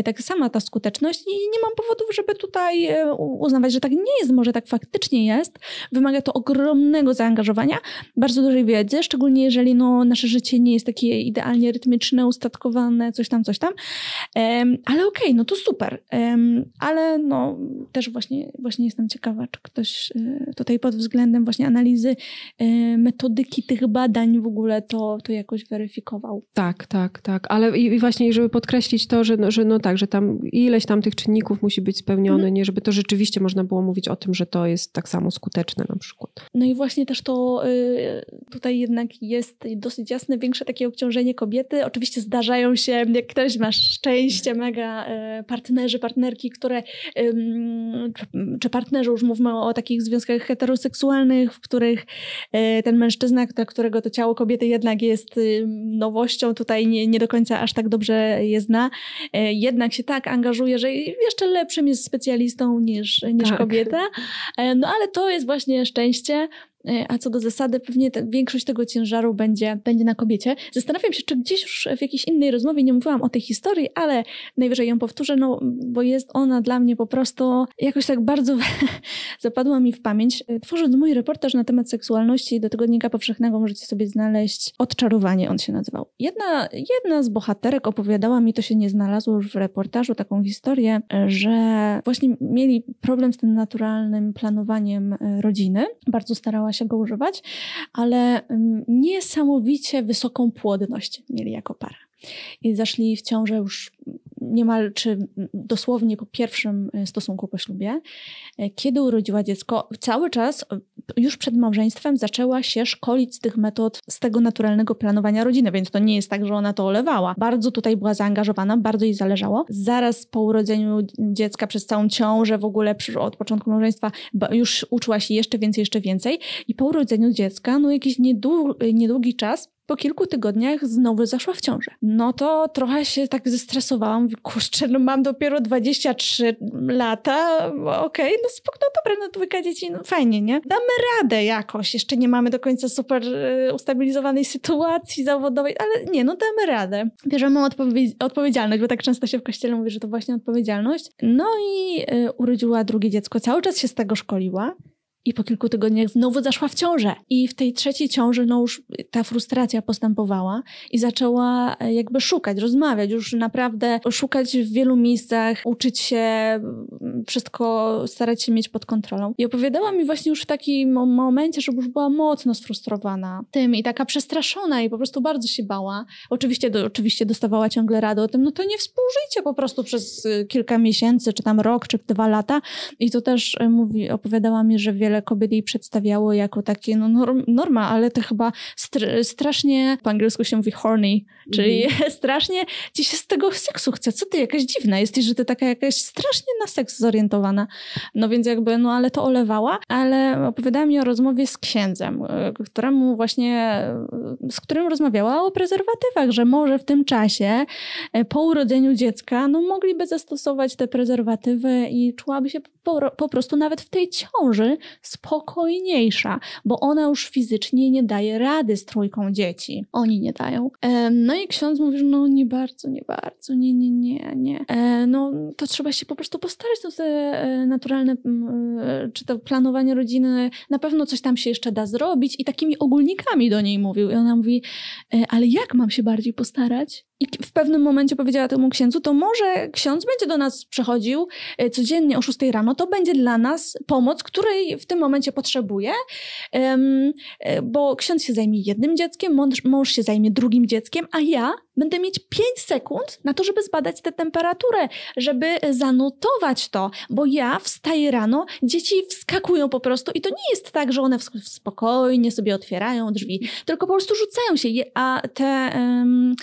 tak sama ta skuteczność i nie mam powodów, żeby tutaj e, uznawać, że tak nie jest. Może tak faktycznie jest. Wymaga to ogromnego zaangażowania, bardzo dużej wiedzy, szczególnie jeżeli no, nasze życie nie jest takie idealnie rytmiczne, ustatkowane, coś tam, coś tam. ale okej, okay, no to super. ale no też właśnie, właśnie jestem ciekawa, czy ktoś e, tutaj pod względem właśnie analizy e, metodyki tych badań w ogóle to, to jakoś weryfikował. Tak, tak, tak. Ale i, i właśnie, żeby podkreślić to, że, no, że no tak, że tam ileś tam tych czynników musi być spełnione, mhm. nie, żeby to rzeczywiście można było mówić o tym, że to jest tak samo skuteczne na przykład. No i właśnie też to y, tutaj jednak jest dosyć jasne, większe takie obciążenie kobiety. Oczywiście zdarzają się, jak ktoś ma szczęście, mega y, partnerzy, partnerki, które, czy partnerzy, już mówmy o takich związkach heteroseksualnych, w których y, ten mężczyzna, dla którego to ciało kobiety jednak jest nowością, tutaj nie, nie do końca aż tak dobrze je zna, jednak się tak angażuje, że jeszcze lepszym jest specjalistą niż, niż tak. kobieta. E, no ale to jest właśnie szczęście, a co do zasady, pewnie te, większość tego ciężaru będzie, będzie na kobiecie. Zastanawiam się, czy gdzieś już w jakiejś innej rozmowie nie mówiłam o tej historii, ale najwyżej ją powtórzę, no bo jest ona dla mnie po prostu jakoś tak bardzo zapadła mi w pamięć. E, tworząc mój reportaż na temat seksualności do Tygodnika Powszechnego możecie sobie znaleźć Odczarowanie, on się nazywał. Jedna, jedna z bohaterek opowiadała mi, to się nie znalazło już w reportażu, taką historię, że właśnie mieli problem z tym naturalnym planowaniem e, rodziny. Bardzo starała się się go używać, ale niesamowicie wysoką płodność mieli jako para. I zaszli w ciążę już niemal czy dosłownie po pierwszym stosunku po ślubie, kiedy urodziła dziecko, cały czas już przed małżeństwem zaczęła się szkolić z tych metod, z tego naturalnego planowania rodziny, więc to nie jest tak, że ona to olewała. Bardzo tutaj była zaangażowana, bardzo jej zależało. Zaraz po urodzeniu dziecka, przez całą ciążę, w ogóle od początku małżeństwa już uczyła się jeszcze więcej, jeszcze więcej i po urodzeniu dziecka, no jakiś niedługi, niedługi czas po kilku tygodniach znowu zaszła w ciążę. No to trochę się tak zestresowałam. Mówię, kurczę, no mam dopiero 23 lata, okej, okay, no spoko, no dobra, no dwójka dzieci, no fajnie, nie? Damy radę jakoś. Jeszcze nie mamy do końca super y, ustabilizowanej sytuacji zawodowej, ale nie, no damy radę. Bierzemy odpowiedź, odpowiedzialność, bo tak często się w kościele mówi, że to właśnie odpowiedzialność. No i y, urodziła drugie dziecko. Cały czas się z tego szkoliła. I po kilku tygodniach znowu zaszła w ciążę. I w tej trzeciej ciąży, no już ta frustracja postępowała i zaczęła e, jakby szukać, rozmawiać, już naprawdę szukać w wielu miejscach, uczyć się, wszystko starać się mieć pod kontrolą. I opowiadała mi właśnie już w takim momencie, że już była mocno sfrustrowana tym i taka przestraszona i po prostu bardzo się bała. Oczywiście, do, oczywiście dostawała ciągle radę o tym, no to nie współżyjcie po prostu przez e, kilka miesięcy, czy tam rok, czy dwa lata. I to też e, mówi, opowiadała mi, że wiele kobiet jej przedstawiało jako takie no, norma, ale to chyba str strasznie, po angielsku się mówi horny, czyli mm. strasznie ci się z tego seksu chce. Co ty, jakaś dziwna jesteś, że ty taka jakaś strasznie na seks zorientowana. No więc jakby, no ale to olewała, ale opowiadała mi o rozmowie z księdzem, e, któremu właśnie, z którym rozmawiała o prezerwatywach, że może w tym czasie e, po urodzeniu dziecka, no mogliby zastosować te prezerwatywy i czułaby się po, po prostu nawet w tej ciąży spokojniejsza, bo ona już fizycznie nie daje rady z trójką dzieci. Oni nie dają. No i ksiądz mówi, że no nie bardzo, nie bardzo, nie, nie, nie, nie. E, no to trzeba się po prostu postarać, to te e, naturalne, e, czy to planowanie rodziny, na pewno coś tam się jeszcze da zrobić i takimi ogólnikami do niej mówił. I ona mówi, ale jak mam się bardziej postarać? I w pewnym momencie powiedziała temu księdzu, to może ksiądz będzie do nas przychodził e, codziennie o 6 rano, to będzie dla nas pomoc, której w tym momencie potrzebuje, e, bo ksiądz się zajmie jednym dzieckiem, mąż, się zajmie drugim dzieckiem, a ja będę mieć 5 sekund na to, żeby zbadać tę temperaturę, żeby zanotować to, bo ja wstaję rano, dzieci wskakują po prostu i to nie jest tak, że one spokojnie sobie otwierają drzwi, tylko po prostu rzucają się, a te um,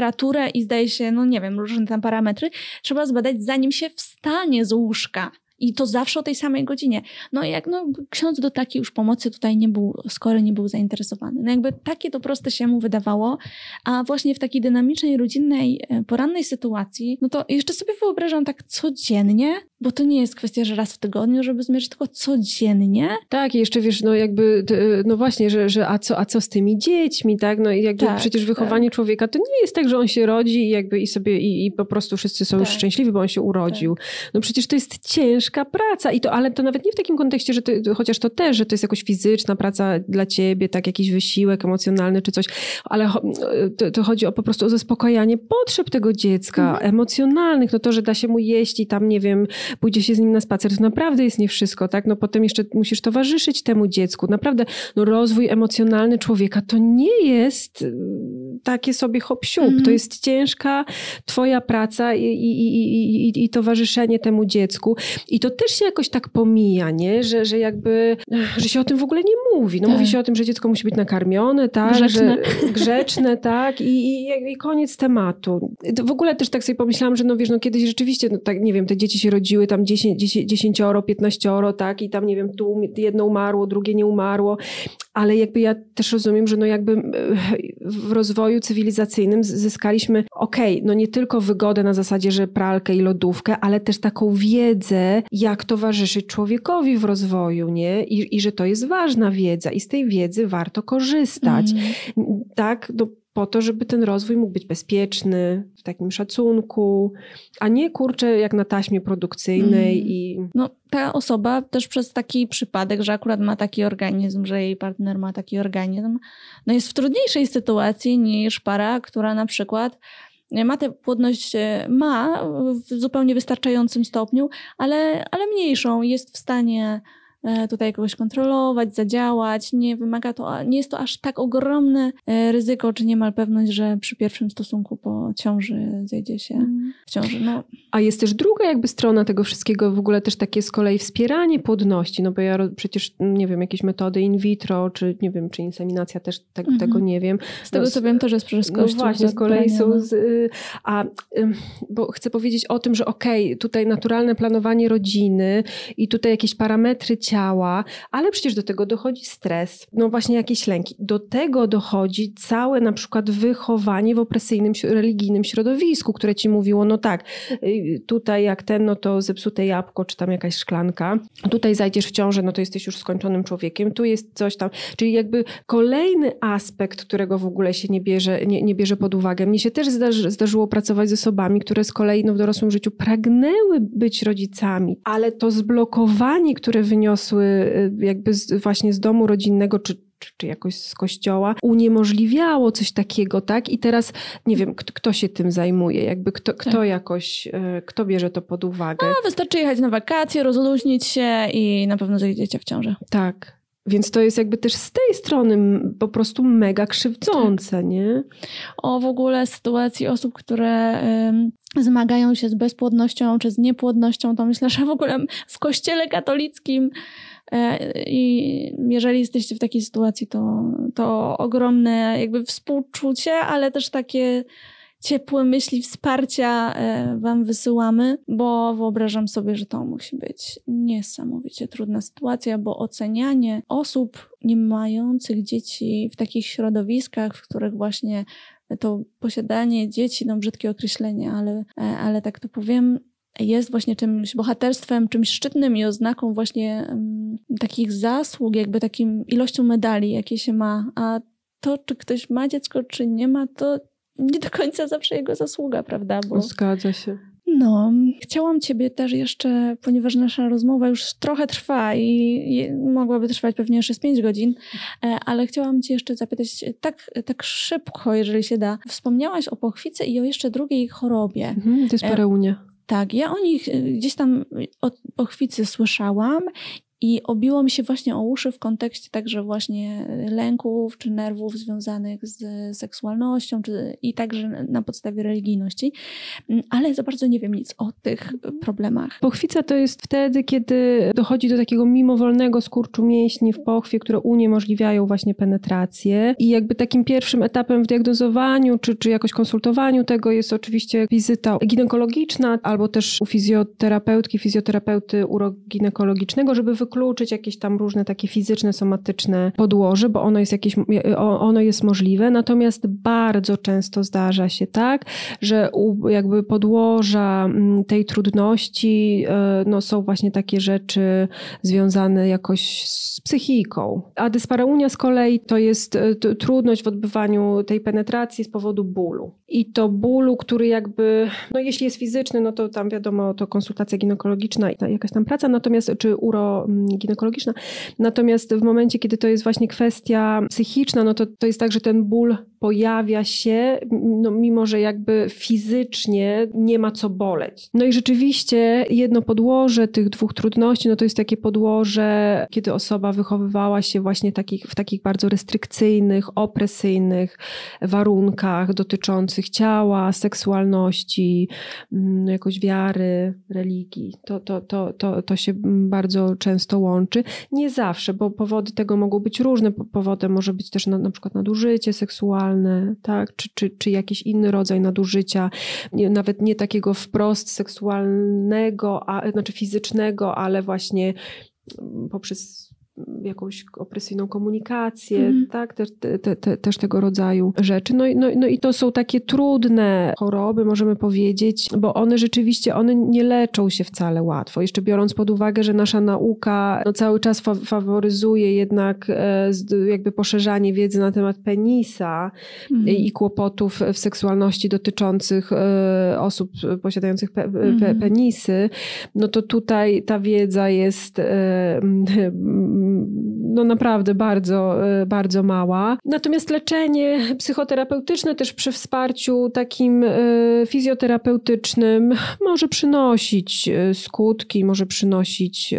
temperaturę i zdaje się, no nie wiem, różne tam parametry, trzeba zbadać zanim się wstanie z łóżka. I to zawsze o tej samej godzinie. No jak no, ksiądz do takiej już pomocy tutaj nie był, skoro nie był zainteresowany. No jakby takie to proste się mu wydawało, a właśnie w takiej dynamicznej, rodzinnej, e, porannej sytuacji, no to jeszcze sobie wyobrażam tak codziennie, bo to nie jest kwestia, że raz w tygodniu, żeby zmierzyć, tylko codziennie. Tak, i jeszcze wiesz, no jakby, no właśnie, że, że a, co, a co z tymi dziećmi, tak? No i jakby tak, przecież wychowanie tak. człowieka to nie jest tak, że on się rodzi i jakby i sobie i, i po prostu wszyscy są tak. już szczęśliwi, bo on się urodził. Tak. No przecież to jest ciężka praca i to, ale to nawet nie w takim kontekście, że chociaż to też, że to jest jakoś fizyczna praca dla ciebie, tak, jakiś wysiłek emocjonalny czy coś, ale to, to chodzi o po prostu o zaspokajanie potrzeb tego dziecka, mhm. emocjonalnych, no to, że da się mu jeść i tam, nie wiem, pójdzie się z nim na spacer, to naprawdę jest nie wszystko, tak? No potem jeszcze musisz towarzyszyć temu dziecku. Naprawdę, no rozwój emocjonalny człowieka to nie jest y, takie sobie hop mm. to jest ciężka twoja praca i, i, i, i, i towarzyszenie temu dziecku. I to też się jakoś tak pomija, nie? Że, że jakby, że się o tym w ogóle nie mówi. No tak. mówi się o tym, że dziecko musi być nakarmione, tak? Grzeczne. Że, grzeczne, tak? I, i, I koniec tematu. W ogóle też tak sobie pomyślałam, że no wiesz, no kiedyś rzeczywiście, no tak, nie wiem, te dzieci się rodziły tam 10, 10, 10 15 tak? I tam, nie wiem, tu jedno umarło, drugie nie umarło. Ale jakby ja też rozumiem, że no jakby e, w rozwoju cywilizacyjnym zyskaliśmy, okej, okay, no nie tylko wygodę na zasadzie, że pralkę i lodówkę, ale też taką wiedzę, jak towarzyszyć człowiekowi w rozwoju, nie? I, i że to jest ważna wiedza i z tej wiedzy warto korzystać. Mm. Tak, no, po to, żeby ten rozwój mógł być bezpieczny, w takim szacunku, a nie kurczę jak na taśmie produkcyjnej mm. i... No ta osoba też przez taki przypadek, że akurat ma taki organizm, że jej partner ma taki organizm, no jest w trudniejszej sytuacji niż para, która na przykład ma tę płodność, e, ma w zupełnie wystarczającym stopniu, ale, ale mniejszą. Jest w stanie e, tutaj kogoś kontrolować, zadziałać. Nie wymaga to, nie jest to aż tak ogromne e, ryzyko, czy niemal pewność, że przy pierwszym stosunku po ciąży zejdzie się mm. w ciąży. No. A jest też druga jakby strona tego wszystkiego, w ogóle też takie z kolei wspieranie płodności, no bo ja przecież, nie wiem, jakieś metody in vitro, czy nie wiem, czy inseminacja też te, mm -hmm. tego nie wiem. Z tego no, co wiem też jest przez No właśnie, z kolei są, z, y, a bo chcę powiedzieć o tym, że okej, okay, tutaj naturalne planowanie rodziny i tutaj jakieś parametry ciała, ale przecież do tego dochodzi stres, no właśnie jakieś lęki. Do tego dochodzi całe na przykład wychowanie w opresyjnym, religijnym środowisku, które ci mówiło, no tak, y, tutaj jak ten, no to zepsute jabłko, czy tam jakaś szklanka, tutaj zajdziesz w ciążę, no to jesteś już skończonym człowiekiem, tu jest coś tam, czyli jakby kolejny aspekt, którego w ogóle się nie bierze, nie, nie bierze pod uwagę. Mnie się też zdarzy, zdarzyło pracować z osobami, które z kolei no, w dorosłym życiu pragnęły być rodzicami, ale to zblokowanie, które wyniosły y, jakby z, właśnie z domu rodzinnego, czy, czy, czy, jakoś z kościoła, uniemożliwiało coś takiego, tak? I teraz nie wiem, kto, kto się tym zajmuje, jakby kto, kto tak. jakoś, y, kto bierze to pod uwagę. No, wystarczy jechać na wakacje, rozluźnić się i na pewno zejdziecie w ciążę. Tak. Więc to jest jakby też z tej strony po prostu mega krzywdzące, tak. nie? O w ogóle sytuacji osób, które zmagają się z bezpłodnością czy z niepłodnością, to myślę, że w ogóle w kościele katolickim e, i jeżeli jesteście w takiej sytuacji, to, to ogromne jakby współczucie, ale też takie ciepłe myśli wsparcia e, Wam wysyłamy, bo wyobrażam sobie, że to musi być niesamowicie trudna sytuacja, bo ocenianie osób nie mających dzieci w takich środowiskach, w których właśnie to posiadanie dzieci, no brzydkie określenie, ale, e, ale tak to powiem, jest właśnie czymś bohaterstwem, czymś szczytnym i oznaką właśnie um, takich zasług, jakby takim ilością medali, jakie się ma. A to, czy ktoś ma dziecko, czy nie ma, to nie do końca zawsze jego zasługa, prawda? Bo... Zgadza się. No, chciałam Ciebie też jeszcze, ponieważ nasza rozmowa już trochę trwa i mogłaby trwać pewnie jeszcze z 5 godzin, e, ale chciałam Cię jeszcze zapytać tak, tak szybko, jeżeli się da. Wspomniałaś o pochwicy i o jeszcze drugiej chorobie. Mhm, dyspareunia. E, tak, ja o nich e, gdzieś tam o pochwicy słyszałam i obiło mi się właśnie o uszy w kontekście także właśnie lęków czy nerwów związanych z seksualnością, czy, i także na podstawie religijności, mm, ale za bardzo nie wiem nic o tych problemach. Pochwica to jest wtedy, kiedy dochodzi do takiego mimowolnego skurczu mięśni w pochwie, które uniemożliwiają właśnie penetrację. I jakby takim pierwszym etapem w diagnozowaniu, czy, czy jakoś konsultowaniu tego jest oczywiście wizyta ginekologiczna, albo też u fizjoterapeutki, fizjoterapeuty uroginekologicznego, żeby wy wykluczyć jakieś tam różne takie fizyczne, somatyczne podłoże, bo ono jest jakieś, ono jest możliwe, natomiast bardzo często zdarza się tak, że jakby podłoża tej trudności e, no, są właśnie takie rzeczy związane jakoś z psychiką. A dyspareunia z kolei to jest e, trudność w odbywaniu tej penetracji z powodu bólu. I to bólu, który jakby, no jeśli jest fizyczny, no to tam wiadomo, to konsultacja ginekologiczna i jakaś tam praca, natomiast czy uro mm. Natomiast w momencie, kiedy to jest właśnie kwestia psychiczna, no to, to jest tak, że ten ból pojawia się, no mimo że jakby fizycznie nie ma co boleć. No i rzeczywiście jedno podłoże tych dwóch trudności, no to jest takie podłoże, kiedy osoba wychowywała się właśnie takich, w takich bardzo restrykcyjnych, opresyjnych warunkach dotyczących ciała, seksualności, mm, jakoś wiary, religii. To, to, to, to, to się bardzo często łączy. Nie zawsze, bo powody tego mogą być różne. Powodem może być też na, na przykład nadużycie seksualne, tak? czy, czy, czy jakiś inny rodzaj nadużycia, nawet nie takiego wprost seksualnego, a, znaczy fizycznego, ale właśnie poprzez jakąś opresyjną komunikację, mm. tak, też, te, te, też tego rodzaju rzeczy. No, no, no i to są takie trudne choroby, możemy powiedzieć, bo one rzeczywiście, one nie leczą się wcale łatwo. Jeszcze biorąc pod uwagę, że nasza nauka no, cały czas fa faworyzuje jednak e, jakby poszerzanie wiedzy na temat penisa mm. i kłopotów w seksualności dotyczących e, osób posiadających pe, pe, mhm. penisy, no to tutaj ta wiedza jest no naprawdę bardzo, e, bardzo mała. Natomiast leczenie psychoterapeutyczne też przy wsparciu takim e, fizjoterapeutycznym może przynosić e, skutki, może przynosić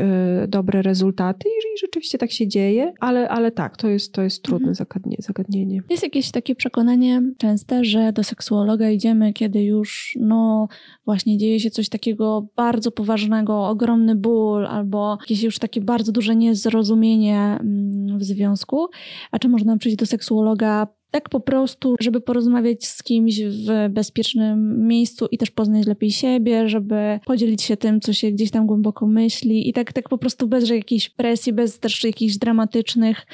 dobre rezultaty i rzeczywiście tak się dzieje, ale, ale tak, to jest, to jest trudne mhm. zagadnienie. Jest jakieś takie przekonanie częste, że do seksuologa idziemy, kiedy już no właśnie dzieje się coś takiego bardzo poważnego, ogromny ból albo jakieś już takie bardzo duże niezrozumienie mm, w związku. A czy można przyjść do seksuologa tak po prostu, żeby porozmawiać z kimś w bezpiecznym miejscu i też poznać lepiej siebie, żeby podzielić się tym, co się gdzieś tam głęboko myśli i tak, tak po prostu bez jakiejś presji, bez też jakichś dramatycznych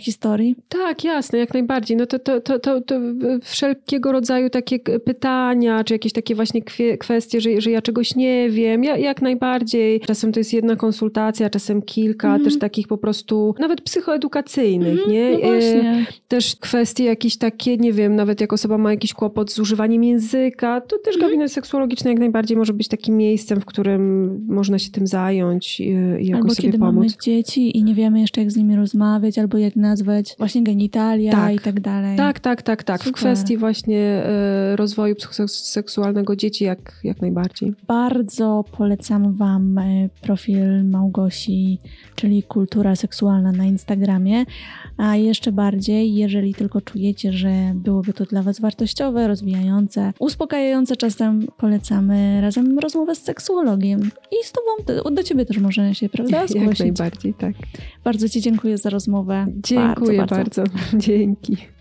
historii? Tak, jasne, jak najbardziej. No to, to, to, to, to wszelkiego rodzaju takie pytania, czy jakieś takie właśnie kwestie, że, że ja czegoś nie wiem, ja, jak najbardziej. Czasem to jest jedna konsultacja, czasem kilka, mm. też takich po prostu, nawet psychoedukacyjnych, mm, nie? No właśnie. Też kwestie jakieś takie, nie wiem, nawet jak osoba ma jakiś kłopot z używaniem języka, to też mm. gabinet seksuologiczny jak najbardziej może być takim miejscem, w którym można się tym zająć i, i jakoś albo sobie kiedy pomóc. mamy dzieci i nie wiemy jeszcze jak z nimi rozmawiać, albo jak nazwać, właśnie genitalia tak. i tak dalej. Tak, tak, tak, tak. Super. W kwestii właśnie y, rozwoju seksualnego dzieci jak, jak najbardziej. Bardzo polecam Wam e, profil Małgosi, czyli Kultura Seksualna na Instagramie, a jeszcze bardziej, jeżeli tylko czujecie, że byłoby to dla Was wartościowe, rozwijające, uspokajające, czasem polecamy razem rozmowę z seksuologiem. I z Tobą, do Ciebie też można się, prawda, zgłosić. Jak najbardziej, tak. Bardzo Ci dziękuję za rozmowę. Dziękuję bardzo. bardzo. Dzięki.